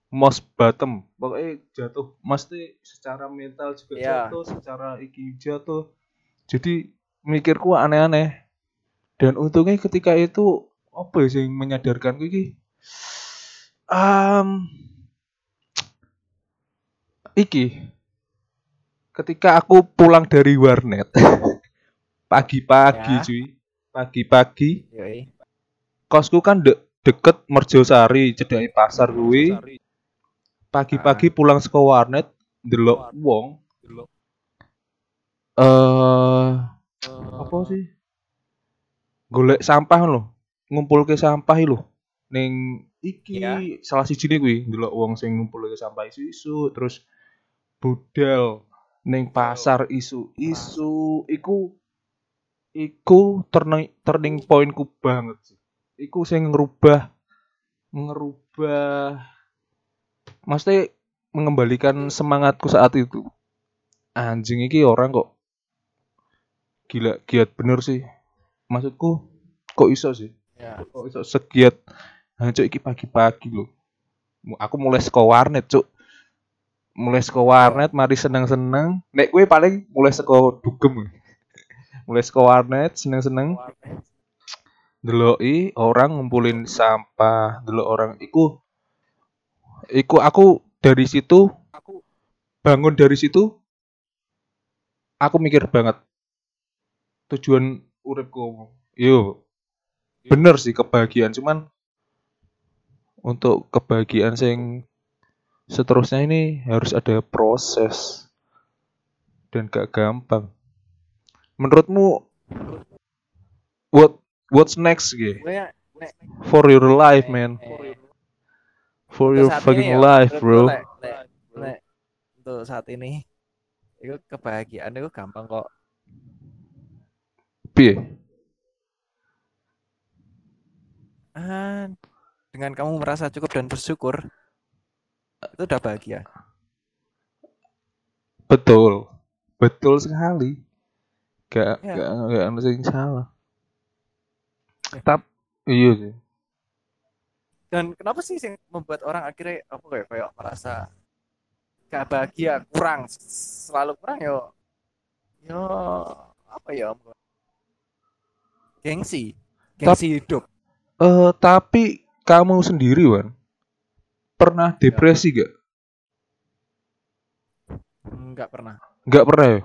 Most bottom. Pokoknya jatuh. Mesti secara mental juga Iya. jatuh, secara iki jatuh. Jadi mikirku aneh-aneh. Dan untungnya ketika itu apa ya sing menyadarkanku iki um, iki ketika aku pulang dari warnet <laughs> pagi-pagi Ya. cuy pagi-pagi. Kosku kan de deket Merjosari cedai pasar kuwi. Pagi-pagi pulang saka warnet delok wong. eh apa sih? Golek sampah lho. Ngumpulke sampah lho. Ning iki Ya. salah siji kuwi delok wong sing ngumpulke sampah isu-isu terus budal ning pasar isu-isu. Iku iku turning turning pointku banget sih iku sing ngerubah ngerubah mesti mengembalikan semangatku saat itu. Anjing iki orang kok gila giat bener sih. Maksudku kok iso sih? Ya. kok iso segiat? Hancur iki pagi-pagi Mu- aku mulai saka warnet cuk. Mulai saka warnet mari seneng-seneng. Nek gue paling mulai saka dugem. Mulai saka warnet seneng-seneng deloki orang ngumpulin sampah delok orang iku iku aku dari situ Aku bangun dari situ aku mikir banget tujuan uripku yo bener sih kebahagiaan cuman untuk kebahagiaan sing seterusnya ini harus ada proses dan gak gampang. Menurutmu? what what's next gitu nek for your life man. eh, for untuk your fucking ya, life bro. untuk saat ini itu kebahagiaan itu gampang kok. Piye? Ah, dengan kamu merasa cukup dan bersyukur itu udah bahagia. Betul. Betul sekali. Gak Ya. gak gak ada yang salah. Eh. Tapi iya sih. Dan kenapa sih yang membuat orang akhirnya apa kayak kayak merasa gak bahagia kurang selalu kurang yo? Yo apa ya? Om? gengsi gengsi hidup. Eh tapi kamu sendiri Wan pernah depresi gak nggak? Pernah. Gak pernah ya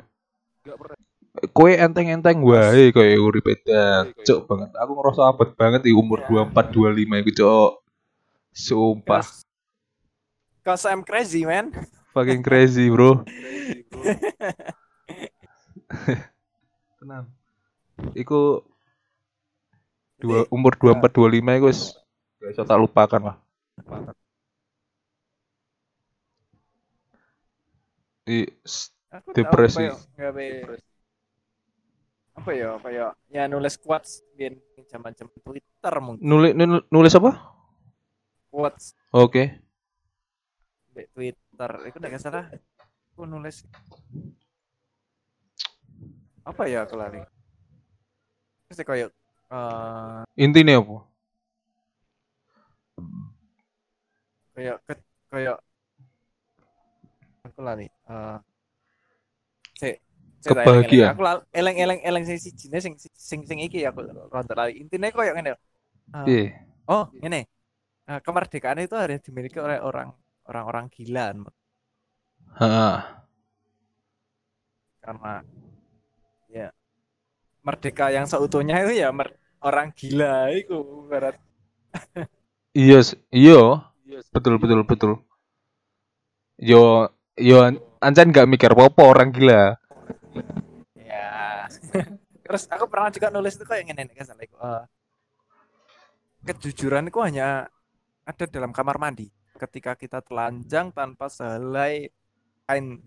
nggak pernah Kue enteng-enteng wae kowe urip edan. Cuk banget. Aku ngerasa abot banget di umur Ya. 24 25 iku, Cuk. Sumpah, cause I'm crazy man <laughs> fucking crazy, Bro. <laughs> Tenang. Iku dua, umur 24 25 iku wis gak iso tak lupakan lah. I, s- aku tahu Depresi. Kayak nggak apa ya kayak ya nulis quotes zaman zaman Twitter mungkin. Nulis nul- nulis apa? quotes. Oke. di Twitter. Itu nggak salah. Aku nulis. Apa ya aku lari? Terus ya kayak eh, Intinya apa? kayak kayak aku lari eh si Kebahagiaan. aku lal- eleng eleng eleng sing sijine sing sing sing iki ya aku rontok lari intinya kayak ngene eh, Piye? oh ini eh, kemerdekaan itu harus dimiliki oleh orang orang-orang gila Heeh. karena ya merdeka yang seutuhnya itu ya mer- orang gila itu berat Iya, s- iya. Betul betul betul. Yo yo an- ancan nggak mikir apa-apa orang gila. Terus aku pernah juga nulis itu kayak gini kan salah eh, kejujuran itu hanya ada dalam kamar mandi ketika kita telanjang tanpa sehelai kain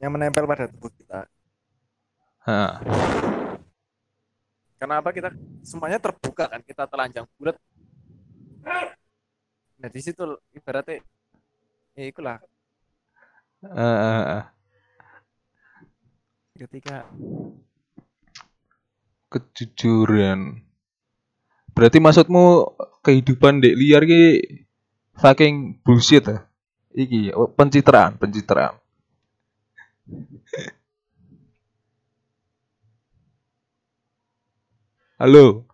yang menempel pada tubuh kita Heeh. Kenapa kita semuanya terbuka kan kita telanjang bulat. Nah di situ ibaratnya Ya ikulah Eh, eh, eh. Ketika kejujuran. Berarti maksudmu kehidupan dek liar ki fucking bullshit ya? Iki oh, pencitraan, pencitraan. Halo.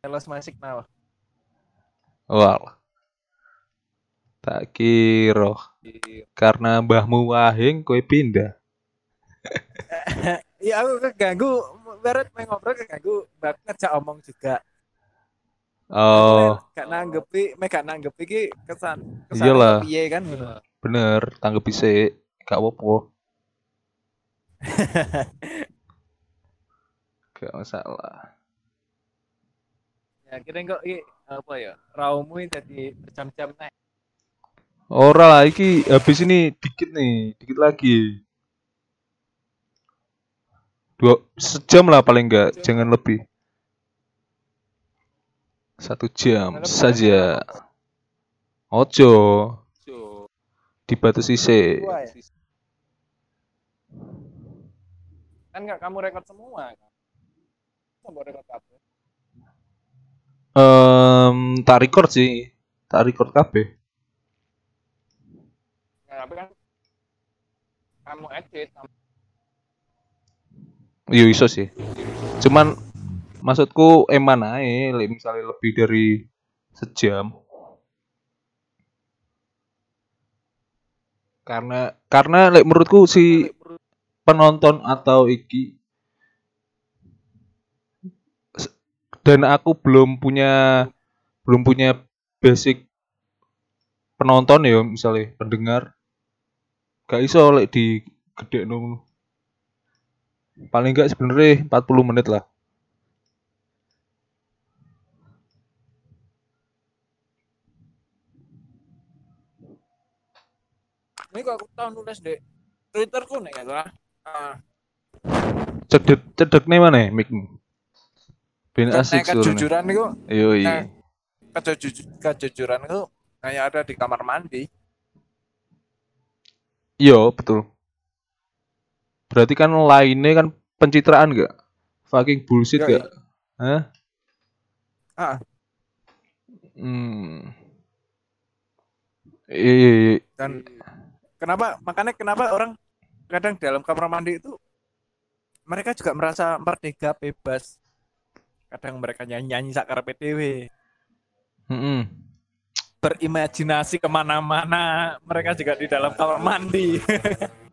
Elos Masik nah. Wal. Tak kira karena mbahmu wahing kowe pindah. Iya aku keganggu Barat main ngobrol keganggu Bak ngejak omong juga Oh, Gak nanggepi Me gak nanggepi ki kesan kesan Iyalah. piye kan gitu. bener, tanggepi sik. Gak apa-apa. <laughs> Gak masalah. Ya kira kok apa ya Raumu jadi berjam-jam naik Ora lah, iki habis ini dikit nih, dikit lagi. Dua sejam lah paling enggak, jangan lebih. Satu jam saja. Ojo, dibatasi. Dua ya? Kan nggak kamu rekod semua kan Coba rekod kabeh Em, tak record sih, tak record kabeh. Nah, tapi kan kamu edit kamu- Iya iso sih. Cuman maksudku eman ae, misalnya lebih dari sejam. Karena karena lek menurutku si penonton atau iki dan aku belum punya belum punya basic penonton ya misalnya pendengar gak iso lek di gede paling enggak sebenarnya 40 menit lah. Ini kok aku tahu nulis deh Twitterku nih ya lah ah, cedek cedek nih mana mic ben asik kejujuran itu yo iya kejuju- kejujuran itu kayak ada di kamar mandi. Iya betul berarti kan lainnya kan pencitraan gak fucking bullshit Yoi. gak Hah? ah Hmm. Iya, iya, iya. dan kenapa makanya kenapa orang kadang dalam kamar mandi itu mereka juga merasa merdeka bebas kadang mereka nyanyi nyanyi sakar PTW Mm-mm. berimajinasi ke mana-mana mereka juga di dalam kamar mandi <laughs>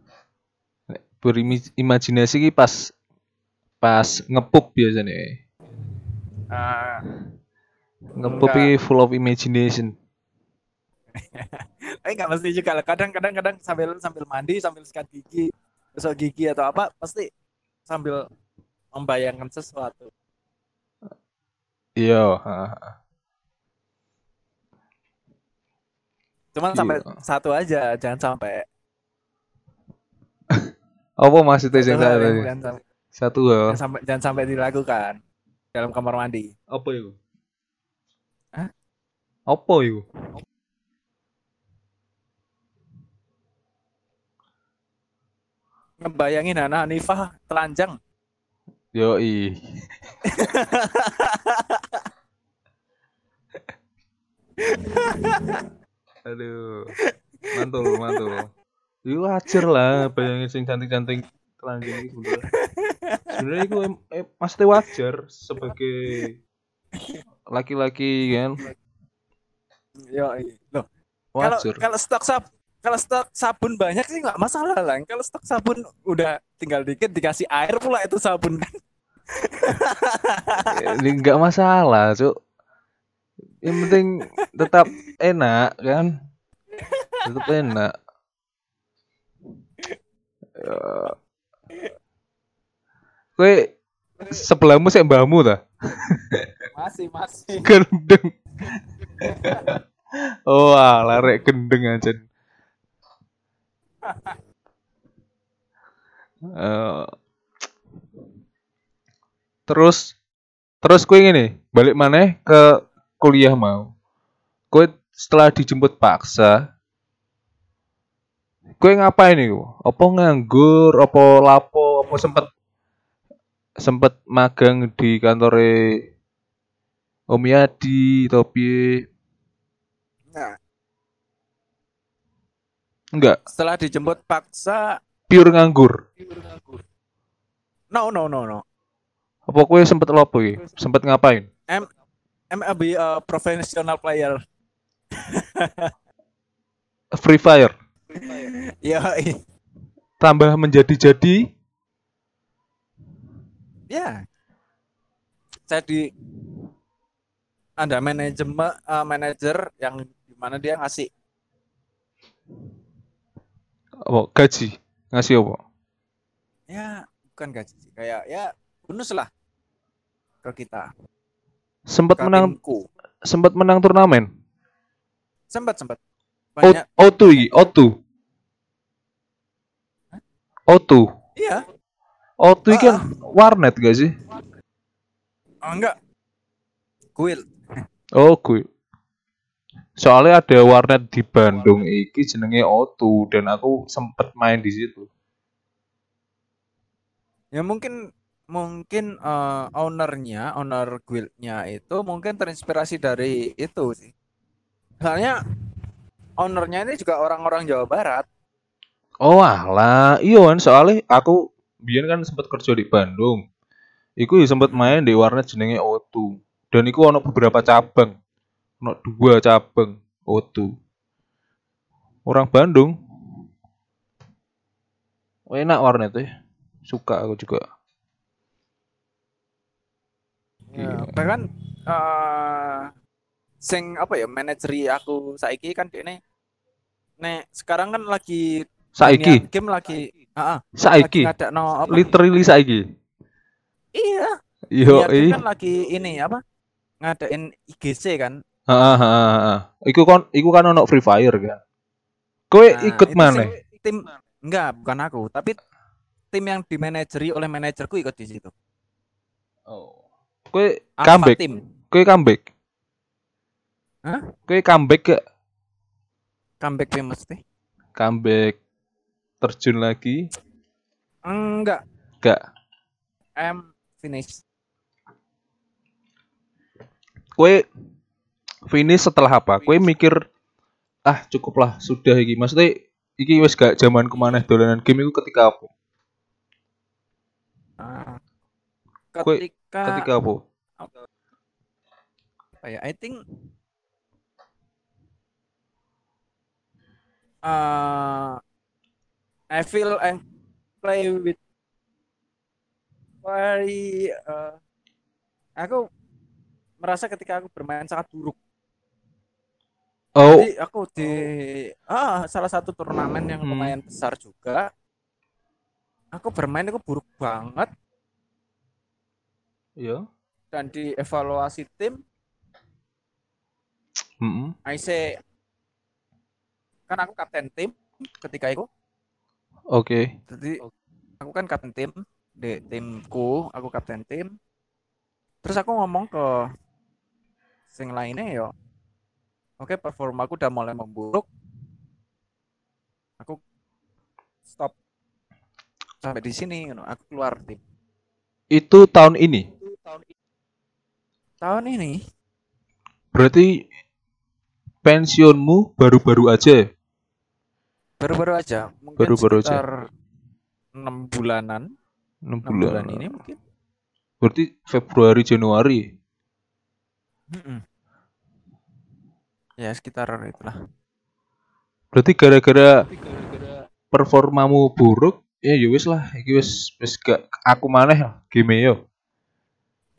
Berimajinasi ki pas pas ngepuk biasanya. Ah, Ngepuk ki full of imagination. <laughs> eh nggak mesti juga lah. kadang-kadang kadang sambil sambil mandi sambil sikat gigi gosok gigi atau apa pasti sambil membayangkan sesuatu Iya, ha, ha. cuman Iya. sampai satu aja jangan sampai Apa maksudnya yang Satu hal tadi? yang jangan sampai, Satu hal. jangan sampai jangan sampai dilakukan dalam kamar mandi Apa itu? Hah? Apa itu? ngebayangin anak Hanifah telanjang Yoi. <laughs> Aduh. Mantul, mantul. Iya wajar lah bayangin sing cantik-cantik telanjang itu sebenarnya. Sebenarnya itu eh, pasti wajar sebagai laki-laki kan yo loh kalau wajar. kalau stok sab kalau stok sabun banyak sih nggak masalah lah kalau stok sabun udah tinggal dikit dikasih air pula itu sabun kan Ini nggak masalah, Cuk. Yang penting tetap enak kan? Tetap enak. Ya. Kue sebelahmu sih mbahmu ta? masih masih Gendeng. oh, alah rek gendeng aja. Eh, terus terus kue gini balik mana ke kuliah mau kue setelah dijemput paksa Kowe ngapain iku? Apa nganggur, apa lapo, apa sempet sempet magang di kantore Om Yadi piye? Nah, Enggak, setelah dijemput paksa pure nganggur. no no no no Apa kowe sempet lopo iki? Sempet ngapain? MLB uh, professional player <laughs> Free Fire ya. Tambah menjadi-jadi ya. Jadi ada manajemen uh, manajer yang di mana dia ngasih? Apa? Gaji? Ngasih apa? ya bukan gaji kayak ya bonus lah. Ke kita. Sempet ke menang timku. sempet menang turnamen. sempat sempat. Banyak O2 iki, O2. O2. iya O2 iki kan warnet gak sih? oh, enggak kuil Oh, gue. Soalnya ada warnet di Bandung iki jenenge O2 dan aku sempet main di situ. ya mungkin mungkin eh, ownernya owner guildnya itu mungkin terinspirasi dari itu sih soalnya ownernya ini juga orang-orang Jawa Barat Oh alah, iya kan soalnya aku biyen kan sempet kerja di Bandung. Iku ya sempet main di warnet jenenge O2. Dan iku ono beberapa cabang. Ono dua cabang O2. Orang Bandung. Enak warnet ya. Suka aku juga. Ya, bahkan eh sing apa ya manajeri aku saiki kan ini nek sekarang kan lagi Saiki, game lagi saiki, ada no literally saiki. iya Yo, dunia game i. kan lagi ini apa ngadain IGC kan Heeh, heeh, heeh. Iku kan iku kan ono Free Fire kan. Kowe Nah, ikut mana? tim enggak bukan aku tapi tim yang dimanajeri oleh manajerku ikut di situ Oh. Kowe comeback. tim Kowe comeback. Hah? Kowe comeback gak? comeback famous teh Comeback terjun lagi? enggak Gak. I'm finish Kowe finish setelah apa? Kowe mikir ah cukuplah sudah iki. Maksudnya iki wis gak zaman ke mana dolanan game itu ketika apa? Ah. Kue- ketika Ketika apa? apa ya I think uh, I feel I play with very uh, aku merasa ketika aku bermain sangat buruk Oh, jadi aku di ah salah satu turnamen yang Hmm. lumayan besar juga aku bermain itu buruk banget iya. dan di evaluasi tim Heeh. I say kan aku kapten tim ketika itu Oke. jadi aku kan kapten tim di timku aku kapten tim terus aku ngomong ke sing lainnya yo oke performaku udah mulai memburuk aku stop sampai di sini you know, aku keluar tim Itu tahun ini. tahun ini Berarti pensiunmu baru-baru aja. Ya? baru-baru aja mungkin Baru-baru aja. sekitar enam bulanan 6 enam bulan. bulan ini mungkin Berarti Februari Januari. Mm-mm. ya sekitar itulah Berarti gara-gara performamu buruk, ya ya wis lah, iki wis wis gak aku maneh game yo.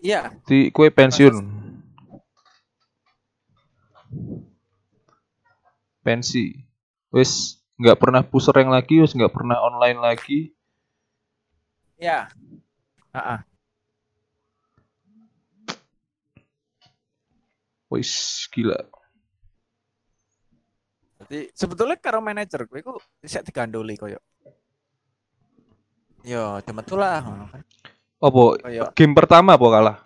iya Di kue pensiun. Pensi. Wis nggak pernah push rank lagi, wis nggak pernah online lagi. ya Ah, ah. Wis gila. Jadi sebetulnya karo manajer gue iku bisa digandoli koyo. Yo, cuma tuh lah. ngono kan. Game pertama apa kalah?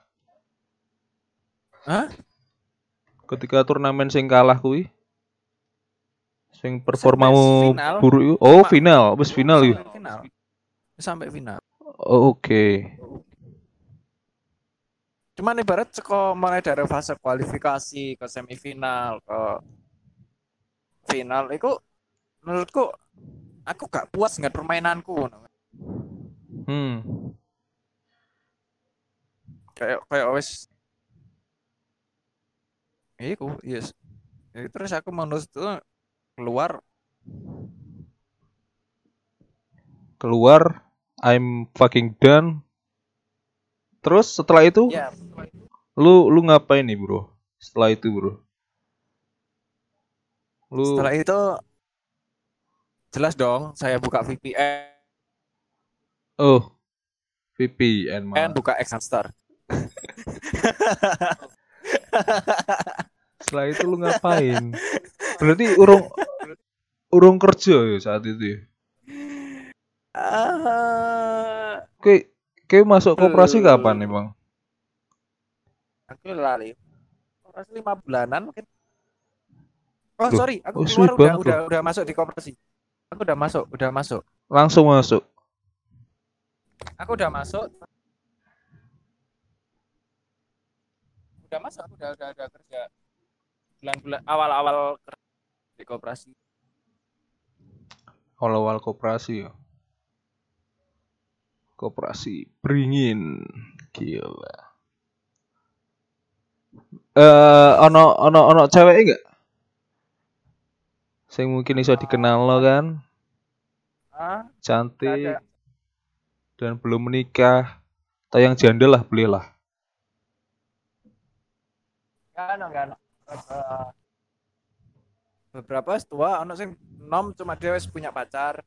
Hah? Ketika turnamen sing kalah kuwi Sing performamu buruk. Oh, final, wis final. Sampai final. Sampai final. Oh, Oke. Cuman ibarat seko mulai dari fase kualifikasi ke semifinal ke final itu menurutku aku gak puas dengan permainanku Hmm. kayak kayak wes Iku, yes. Terus aku menurut itu keluar Keluar I'm fucking done. Terus setelah itu ya lu lu ngapain nih, Bro? Setelah itu, Bro. Lu setelah itu jelas dong saya buka VPN oh VPN dan mah. buka Exanstar Setelah itu lu ngapain? Berarti urung urung kerja ya saat itu ya. Ah, Oke, oke masuk koperasi kapan emang? aku lali koperasi lima bulanan mungkin. Oh Loh, sorry. Aku oh, keluar udah udah udah masuk di koperasi. Aku udah masuk udah masuk. Langsung masuk. aku udah masuk. Udah masuk aku udah udah, udah kerja. Bulan-bulan awal-awal kerja di koperasi Awal-awal koperasi ya. Koperasi beringin. Gila. Eh ono ono ono cewek enggak? Sing mungkin iso dikenal lo kan, ah cantik ada dan belum menikah. Atau yang janda lah belilah. kan Eh, beberapa tua ono sing nom cuma dia wis punya pacar.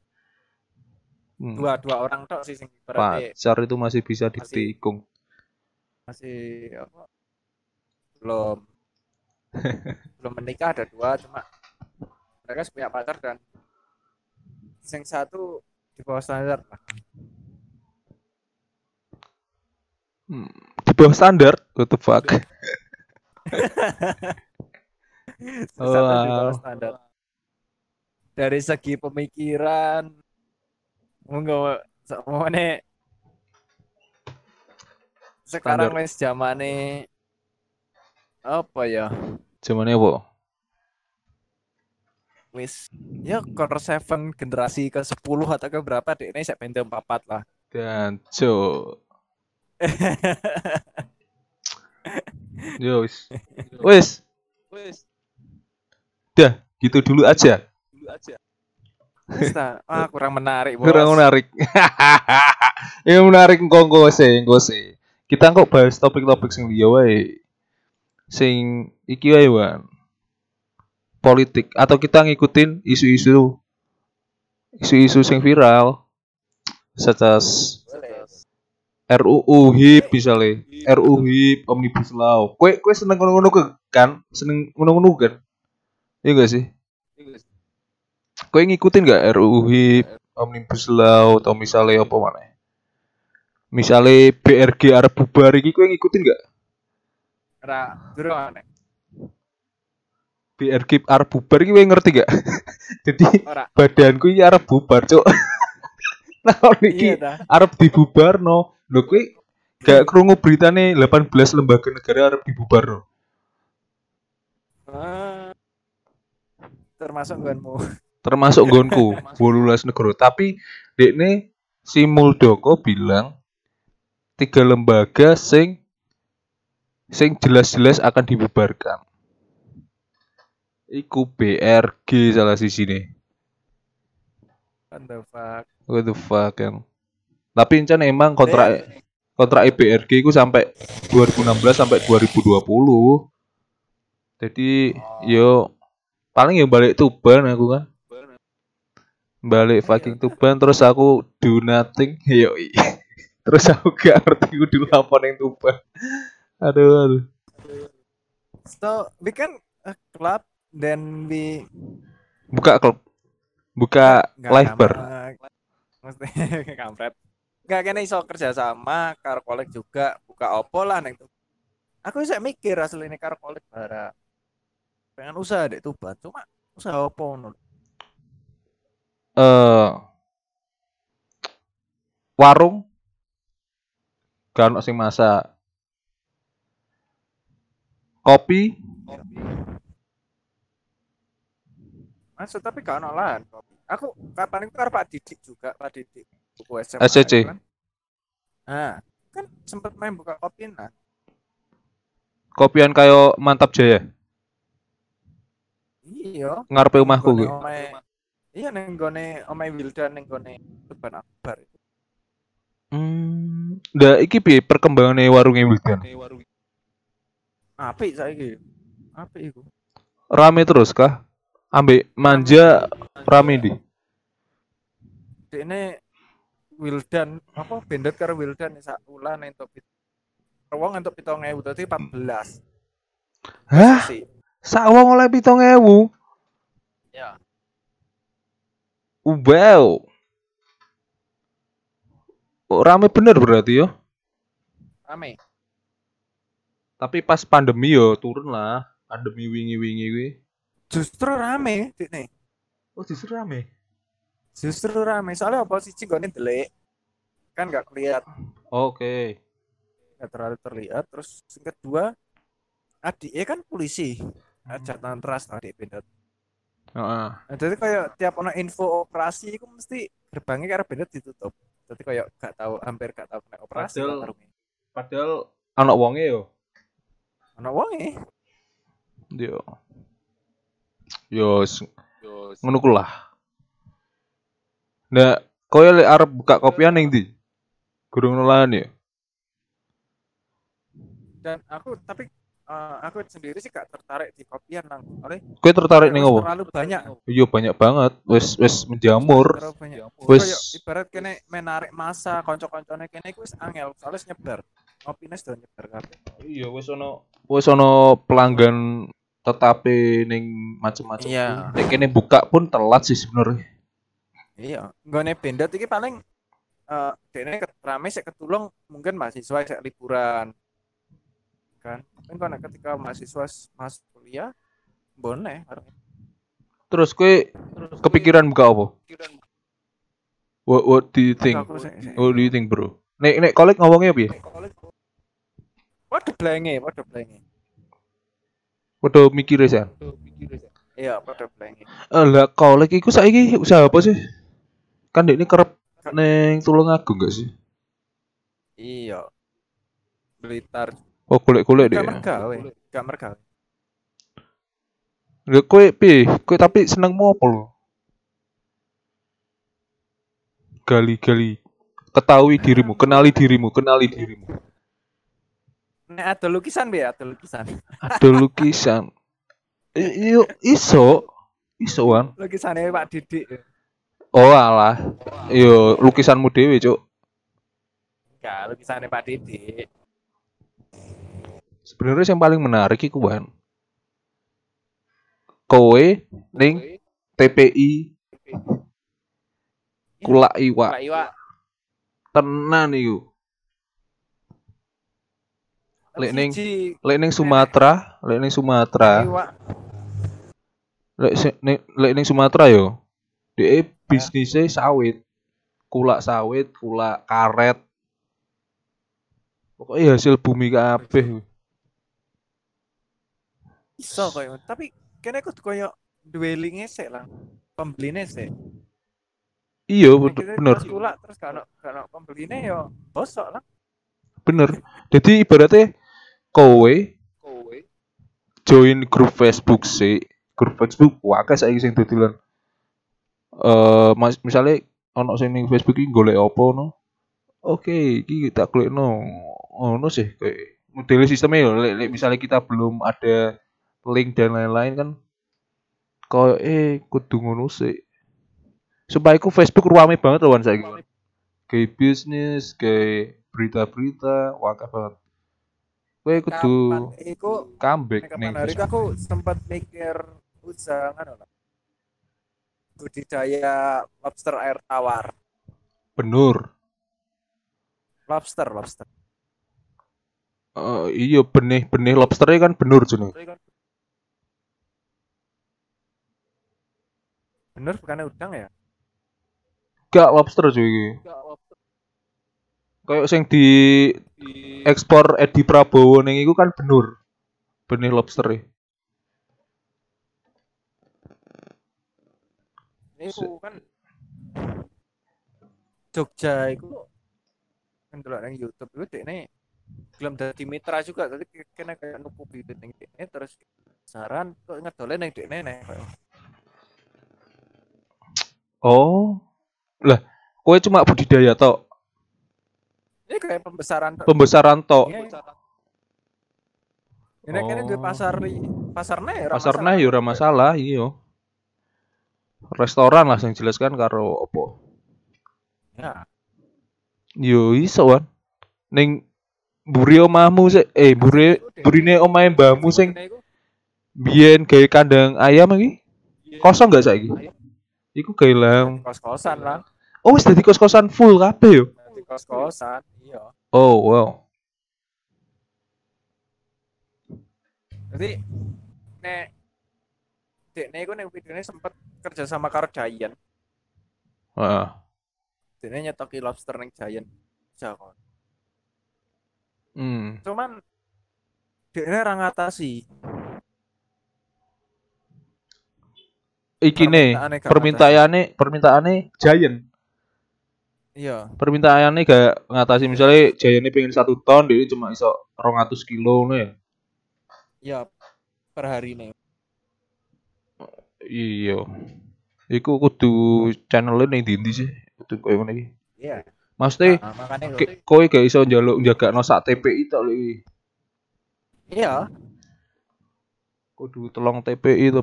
Hmm, dua dua orang tok sih sing berarti pacar itu masih bisa ditikung. masih apa belum. <laughs> Belum menikah ada dua cuma mereka punya pacar dan yang satu di bawah standar. Lah Hmm, di bawah standar, what the fuck? <laughs> <laughs> Yang satu di bawah <laughs> Wow. standar dari segi pemikiran enggak semuanya sekarang Standar. wis zamane apa ya Zamannya apa? wis ya Core 7 generasi ke 10 atau ke berapa deh ini saya Pentium 4 lah Dan cok. <laughs> Yo wis. Wis, wis dah gitu dulu aja. dulu aja <laughs> ah kurang menarik bos Kurang menarik. <laughs> Yang menarik engko engko se, engko se. Kita kok bahas topik-topik sing liya wae. Sing iki wae, Wan. Politik atau kita ngikutin isu-isu isu-isu sing viral. Boleh. RUU HIP misalnya RUU HIP Omnibus Law kue kue seneng ngono-ngono kan seneng ngono-ngono kan iya gak sih? Kue ngikutin gak RUU HIP Omnibus Law atau misalnya apa mana misalnya BRG arep bubar iki kue ngikutin gak Ra, durung aneh. BRG arep bubar iki kue ngerti gak <laughs> jadi Ora. badanku iki arep bubar cuk nah <laughs> iki Iya arep dibubarno? Lho kue gak krungu beritane 18 lembaga negara arep dibubarno? Ah. Termasuk nggonmu. termasuk <laughs> gonku 18 negara. Tapi dekne si Muldoko bilang tiga lembaga sing sing jelas-jelas akan dibubarkan. Iku BRG salah sisi nih What the fuck. what the fuck kan tapi encan emang kontrak kontrak BRG itu sampai 2016 sampai 2020 jadi yo paling ya balik Tuban aku kan. Balik fucking Tuban terus aku do nothing. <laughs> Yo terus aku gak ngerti kudu apa yang Tuban aduh aduh. So, we can a club then we buka klub buka Nggak live bar. Mesti <laughs> kampret. Enggak kene iso kerja sama karo kolek juga. Buka opo lah neng tuh. Aku bisa mikir asli ini karo kolek bara. Pengen usaha dek Tuban, cuma usaha opo ngono. eh warung gak ono sing masak. Kopi Masuk tapi gak ono lahan kopi. Aku kapan itu karo Pak Didik juga, Pak Didik. Buku SMA. SCC. Kan. Nah, kan sempet main buka kopi nah. kopian kayo mantap jaya Iya. ngarepe omahku kuwi. Iya neng gone omahe Wildan neng gone depan akbar. Hmm, ndak iki piye perkembangane warunge Wildan? Apik saiki. Apik iku. Rame terus kah? Ambek manja rame di. Dekne Wildan apa bendet karo Wildan sak ulah entuk pit. Wong entuk 7000 dadi 14. Hah? Sak wong oleh 7000. Ya. Wow. Oh, rame bener berarti yo. Rame. Tapi pas pandemi yo turun lah. Pandemi wingi-wingi kuwi. Justru rame dekne. Oh, justru rame. Justru rame soalnya apa sih gone delik. Kan nggak kelihatan, Oke. nggak terlalu terlihat. Terus yang kedua, adiknya kan polisi. Jatan ras adik bendet. Heeh. Nah, jadi kayak tiap ono info operasi itu mesti gerbangnya karena bendet ditutup. Jadi kayak gak tahu hampir gak tahu kena operasi Padahal-. Padahal anak wonge yo. Ono wonge. Yo. Yo, s- ngono lah. Nah, koyo lek arep buka kopian ning ndi? Gurung nolahan ya? Dan aku tapi eh, aku sendiri sih gak tertarik di kopian nang. Oleh Kowe tertarik ning opo? terlalu banyak. Iya banyak banget. Wis wis menjamur. Terlalu banyak. Wis Kayak ibarat kene menarik masa kanca-kancane kene iku wis angel soalnya nyebar. Opine sudah nyebar kabeh. iya wis ono wis ono pelanggan tetapi ning macem-macem. Iya. Nek kene buka pun telat sih sebenarnya. Iya, nggone bendet iki paling eh dene ket- rame sik ketulung mungkin mahasiswa sik liburan. Kan. Kan kono ketika mahasiswa masuk kuliah boleh Terus kowe kepikiran buka apa? What, what do you think? Aku What do you think, bro? Nek nek kolek ngomongnya piye? Waduh blenge, waduh blenge. Padha mikir sih. Iya, waduh blenge. Eh lah kolek iku saiki usaha apa sih? Kan ini kerep neng Tulungagung gak sih? Iya. Blitar. Oh golek-golek deh. Gak mergawe, gak mergawe. Lha kowe piye? Kowe tapi senengmu apa lo? Gali-gali. Ketahui dirimu, kenali dirimu, kenali dirimu. Nek ada lukisan be, ada lukisan. Ada lukisan. Iyo, iso. Iso kan? Lukisannya Pak Didik. Oh alah. Yo lukisanmu dhewe, Cuk. Enggak, lukisannya Pak Didik. Sebenarnya yang paling menarik iku Wan. Kowe ning TPI Kulak Iwa tenan iku. Lek ning lek ning Sumatera, lek ning Sumatera, Iwa. lek se- ning lek ning Sumatera yo. Dhek bisnisnya sawit. Kulak sawit, kulak karet. Pokoknya hasil bumi kabeh. Iso koyo, tapi kene kudu koyo dwellinge sik lah. Pembeline sik. Iya, bener. kulak terus gak ono gak ono pembeline yo bosok lah. bener jadi ibaratnya kowe join grup Facebook sih grup Facebook wakai saya sing dodolan eh mas misalnya ono sing ning Facebook iki golek apa no oke iki tak klik no ono sih kayak model sistemnya ya lek, lek misalnya kita belum ada link dan lain-lain kan. Kau eh kudu ngono sih. Supaya ku Facebook ruame banget loh saya kayak bisnis kayak berita-berita wakah banget. Kowe kudu iku comeback kapan hari itu aku sempat mikir usaha lah. Budidaya lobster air tawar. benur. Lobster, lobster. Eh, iya benih benih lobsternya kan benur jenenge Bener bukannya udang ya? Gak lobster cuy iki. Kayak sing di ekspor Edi Prabowo ning iku kan benur. Benih lobster e. Itu kan Jogja itu kan dulu yang YouTube itu ini gelem dadi mitra juga tadi kena kayak nuku bibit ning ini terus saran kok ngedole ning dekne nek Oh. Lah, kowe cuma budidaya tok, ini kayak pembesaran tok. pembesaran tok. Iya. Ini kene di Oh. pasar pasarnya ya ora Pasarnya masalah. ya ora masalah, iya. Restoran lah sing jelas kan karo opo. Ya. Yo iso kan. Ning mburi omahmu eh mburi burine omahe mbahmu sing biyen gawe kandang ayam iki kosong gak saiki? Iku gawe lang. kos-kosan lah Oh wis dadi kos-kosan full kabeh yo. di kos-kosan iya Oh wow. jadi nek dekne iku ning videone sempet kerja sama karo Giant Heeh. dekne nyetoki lobster ning Giant Jakon Hmm. cuman dekne ora ngatasi Iki nih Permintaane permintaane permintaane Giant. iya Permintaannya gak ngatasi misalnya Giant pengen satu ton, dia cuma iso 200 kilo ngono ya. iya per hari nih Iya. Iku kudu channelnya ning ndi sih? Kudu koyo ngene iki. iya Maksudnya nah, makanya ke- kowe gak iso njaluk njagakno sak TPI tok lho iki. iya Kudu telung TPI to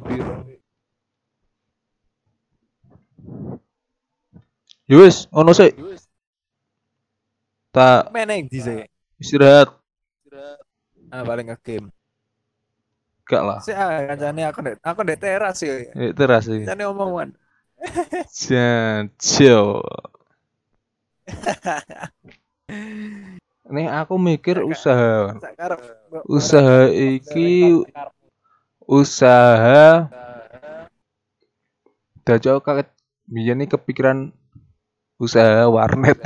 piro. Yo wis, ngono sik. Tak meneng di sih istirahat ah paling nge-game gak lah. sih ah kancane aku ndek aku ndek teras ya Eh, teras iki. kancane omongan Jancil. <laughs> Nih aku mikir usaha. Usaha iki usaha Dajo kaget biyen nih kepikiran usaha warnet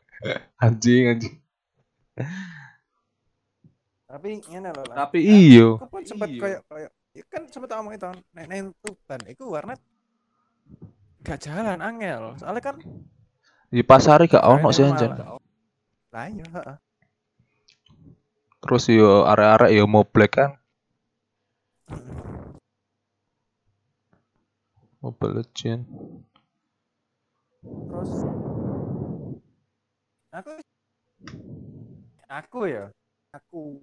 <laughs> anjing anjing. tapi ngene lho lah Tapi iyo. aku pun sempat Iya. kayak kayak ya kan sempat ngomongin tahun nek nek Tuban iku warnet gak jalan angel soalnya kan Di pasar gak ono sih anjen. malah- lah iya heeh. Terus yo arek-arek yo mau black kan. Mobile Legend. Terus aku aku ya aku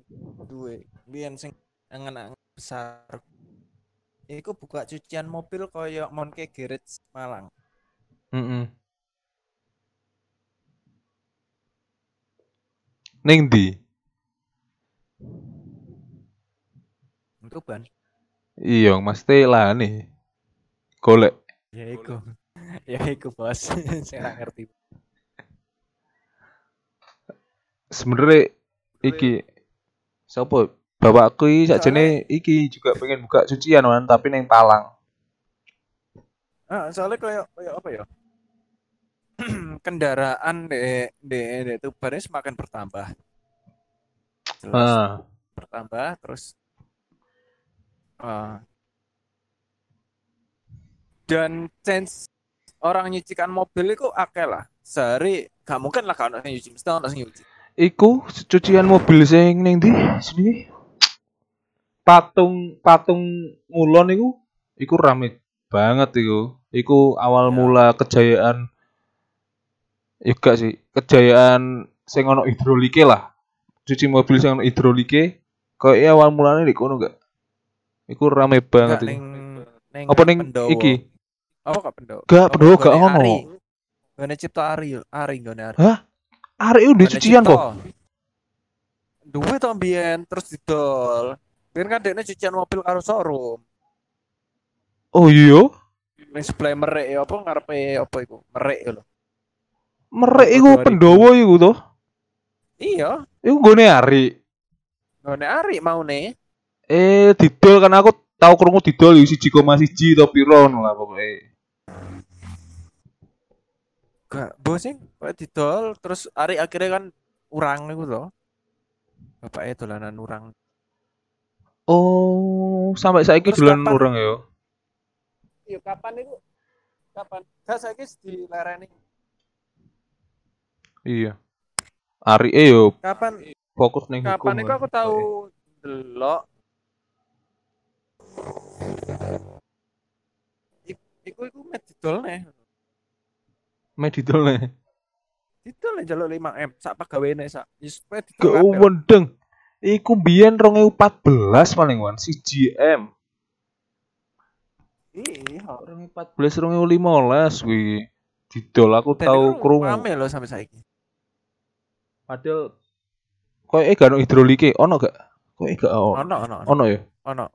duwe biyen sing angen besar iku buka cucian mobil koyo Monke Garage Malang Heeh. Ning ndi? Tuban Iya, mesti lah nih. Golek. ya iku ya iku bos <laughs> saya ngerti Sebenernya iki sapa? Bapakku iki sakjane iki juga pengen buka cucian kan, tapi neng Palang. ah soalnya kayak kayak apa ya <clears throat> kendaraan di di Tuban ini semakin bertambah jelas Ah, bertambah terus ah. dan chance orang nyucikan mobil itu akeh lah sehari gak mungkin lah kalau nyuci mesti ono sing nyuci iku cucian mobil sing ning ndi? Sini. Patung patung ngulon iku iku rame banget iku. Iku awal Ya. mula kejayaan ya gak sih, kejayaan sing ono hidrolike lah. Cuci mobil sing ono hidrolike kayak awal mulanya di kono gak? Iku rame banget Gak iku. ning ning Apa ning iki? Apa gak pendowo Gak, Apa Pendowo gak nggone ono. Ari? Nggone cipta Ari Ari nggone Ari Arek udah Nggone cucian kok. duwe to mbiyen terus didol Biyen kan dekne cucian mobil karo showroom Oh iya. ning sebelah merek ya apa ngarepe apa iku merek ya lho Merek iku 2000. pendowo iku to. iya Iku gone Ari. nggone Ari mau nih Eh, didol kan aku tahu krungu didol yo 1,1 to piro ngono lah pokoke. Gak, bosnya kayak didol terus hari akhirnya kan urang itu loh. Bapaknya dolanan urang. Oh, sampai saiki Terus dolan kapan- orang ya. Iya kapan itu? Kapan? Gak saya di lereni. Iya. Ari e yo Kapan fokus ning hukum. kapan itu kan. aku tahu delok Iku iku met didol nih. Medidol nih. Didol nih jalur 5 M sak pegawene sak. Wis Gak kabeh. wendeng. Iku biyen 2014 paling wan si GM. Iya. 2014 2015 kuwi. Didol aku Dan itu krungu. Rame loh sampai saiki. Padahal koyo eh gak ono hidrolike, ono gak? Koyo eh gak ono. Ono ono ono. Ono ya? ono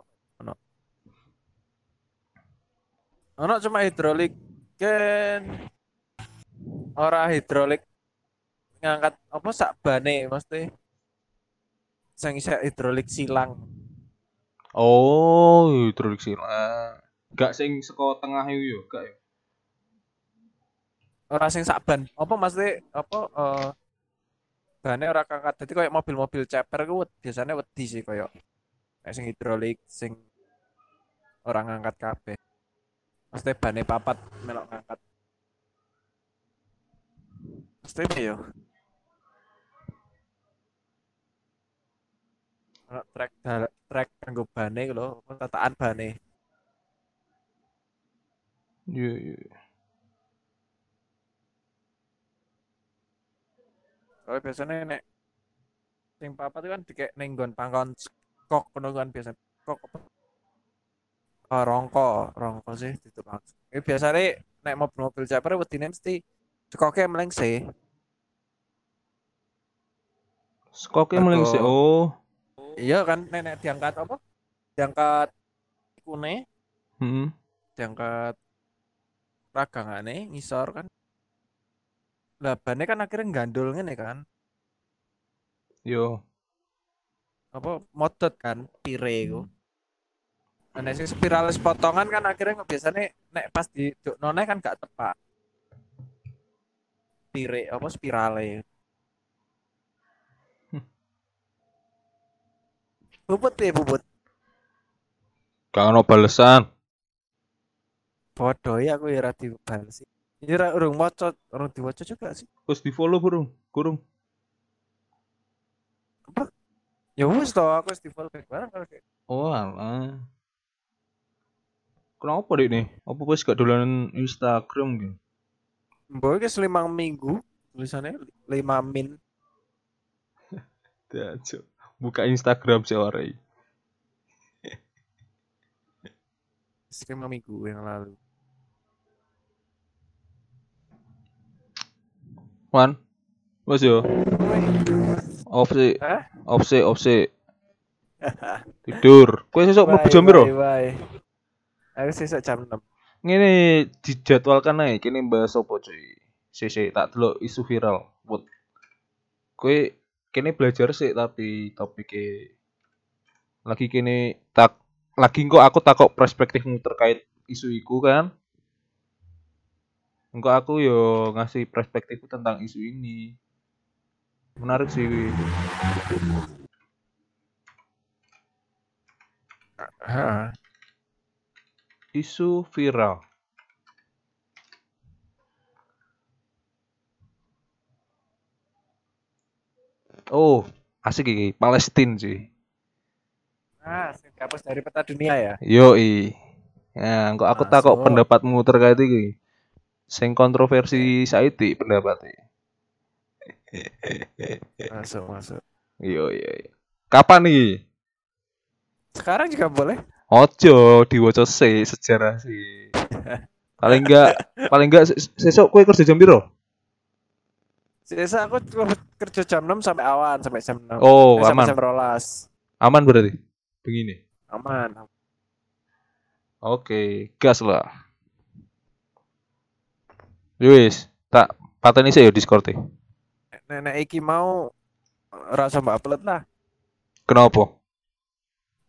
ono cuma hidrolik. Kan ora hidrolik. Ngangkat apa sak bane mesti? Sing isih hidrolik silang. Oh, hidrolik silang. Gak sing saka tengah itu yo, gak ya? ora sing sak ban apa mesti apa eh bane ora kangkat. Dadi koyo mobil-mobil ceper ku biasanya wedi sih koyo. Sing hidrolik sing orang ngangkat kabeh mesti bane papat melok ngangkat mesti apa ya trek trek kanggo bane ku lho tataan bane Iya, iya. Soalnya biasanya nek sing papat itu kan dikek ning nggon pangkon kok ngono kan biasa kok? Oh, rongko, rongko sih itu langsung. Ini biasanya nek mobil-mobil ceper wedine mesti cekoke meleng sih. Skoke Mergo- mulai sih. Oh. Iya kan nek, nek diangkat apa? Diangkat kune, Heeh. diangkat ragangane ngisor kan. Lah bane kan akhirnya gandul ngene kan. Yo. apa modot kan pire iku. Nah, nek sing spiralis potongan kan akhirnya biasanya nek pas di none kan gak tepat. Pire apa spirale. Bubut ya bubut. Gak ono balesan. Bodoh ya aku ya ra dibales sih. Ini ra urung maca, urung diwaca juga sih. Terus di follow burung, kurung. Ya wis toh aku wis di follow back bareng kalau kayak Oh alah. Kenapa dek nih? Apa wis gak dolanan Instagram gitu? Mbok iki lima minggu tulisannya 5 min. <laughs> Dacuk. Buka Instagram sih Wis lima minggu yang lalu. Wan. Wes yo. Off sih. Off sih, off sih. <laughs> Tidur. Kowe sesuk mlebu jam piro? Bye. Aku sesuk jam 6. Ngene dijadwalkan ae kene bahas apa cuy. Sik tak delok isu viral. Wut. Kowe kene belajar sih tapi topiknya lagi kene tak lagi kok aku takok perspektifmu terkait isu iku kan. Engko aku yo ngasih perspektifku tentang isu ini. Menarik sih. Heeh. Isu viral. Oh, asik iki, Palestina sih. Ah, sing dihapus dari peta dunia ya. Yoi. Ya, kok aku takok Masuk. pendapatmu terkait iki. Sing kontroversi saiki pendapatnya. Masuk, masuk. Iya, iya, iya. Kapan nih? Sekarang juga boleh. Ojo diwaca sih sejarah sih. paling enggak paling enggak ses- sesuk kowe kerja jam piro? Sisa aku kerja jam 6 sampai awan, sampai jam 6. Oh, Eh, sampai aman. jam rolas. Aman berarti. Begini. Aman. Oke, gas lah. Yowis, tak pateni sih ya Discord. Nenek iki mau rasa mbak upload lah. Kenapa?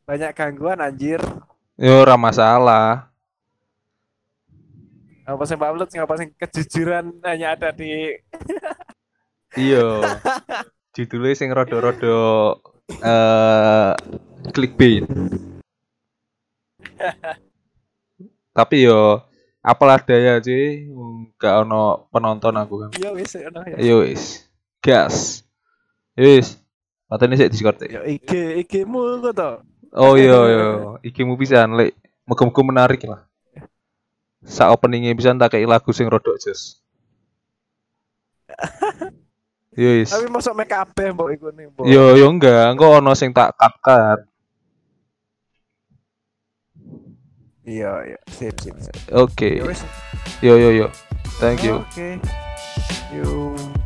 Banyak gangguan anjir. Yo ora masalah. Apa sih Pak Upload apa sih kejujuran hanya ada di <laughs> Iya. Judulnya sing rada-rada eh clickbait. <laughs> Tapi yo apalah daya sih, gak ono penonton aku kan. Iya wis ono ya. Yo wis. Gas. Yo wis. Matane sik Discord. Ya IG IG-mu kok to. Oh iya iya, iki mu pisan lek muga-muga menarik lah. Sa openingnya bisa tak kayak lagu sing rodok jos. <laughs> Yo. Tapi masuk make kabeh mbok iku nih, Mbok. Yo yo enggak, engko ono sing tak cut-cut. Iya, iya. Sip, sip. sip. Oke. Ya wis. Yo yo yo. Thank you. Oke. Yuk.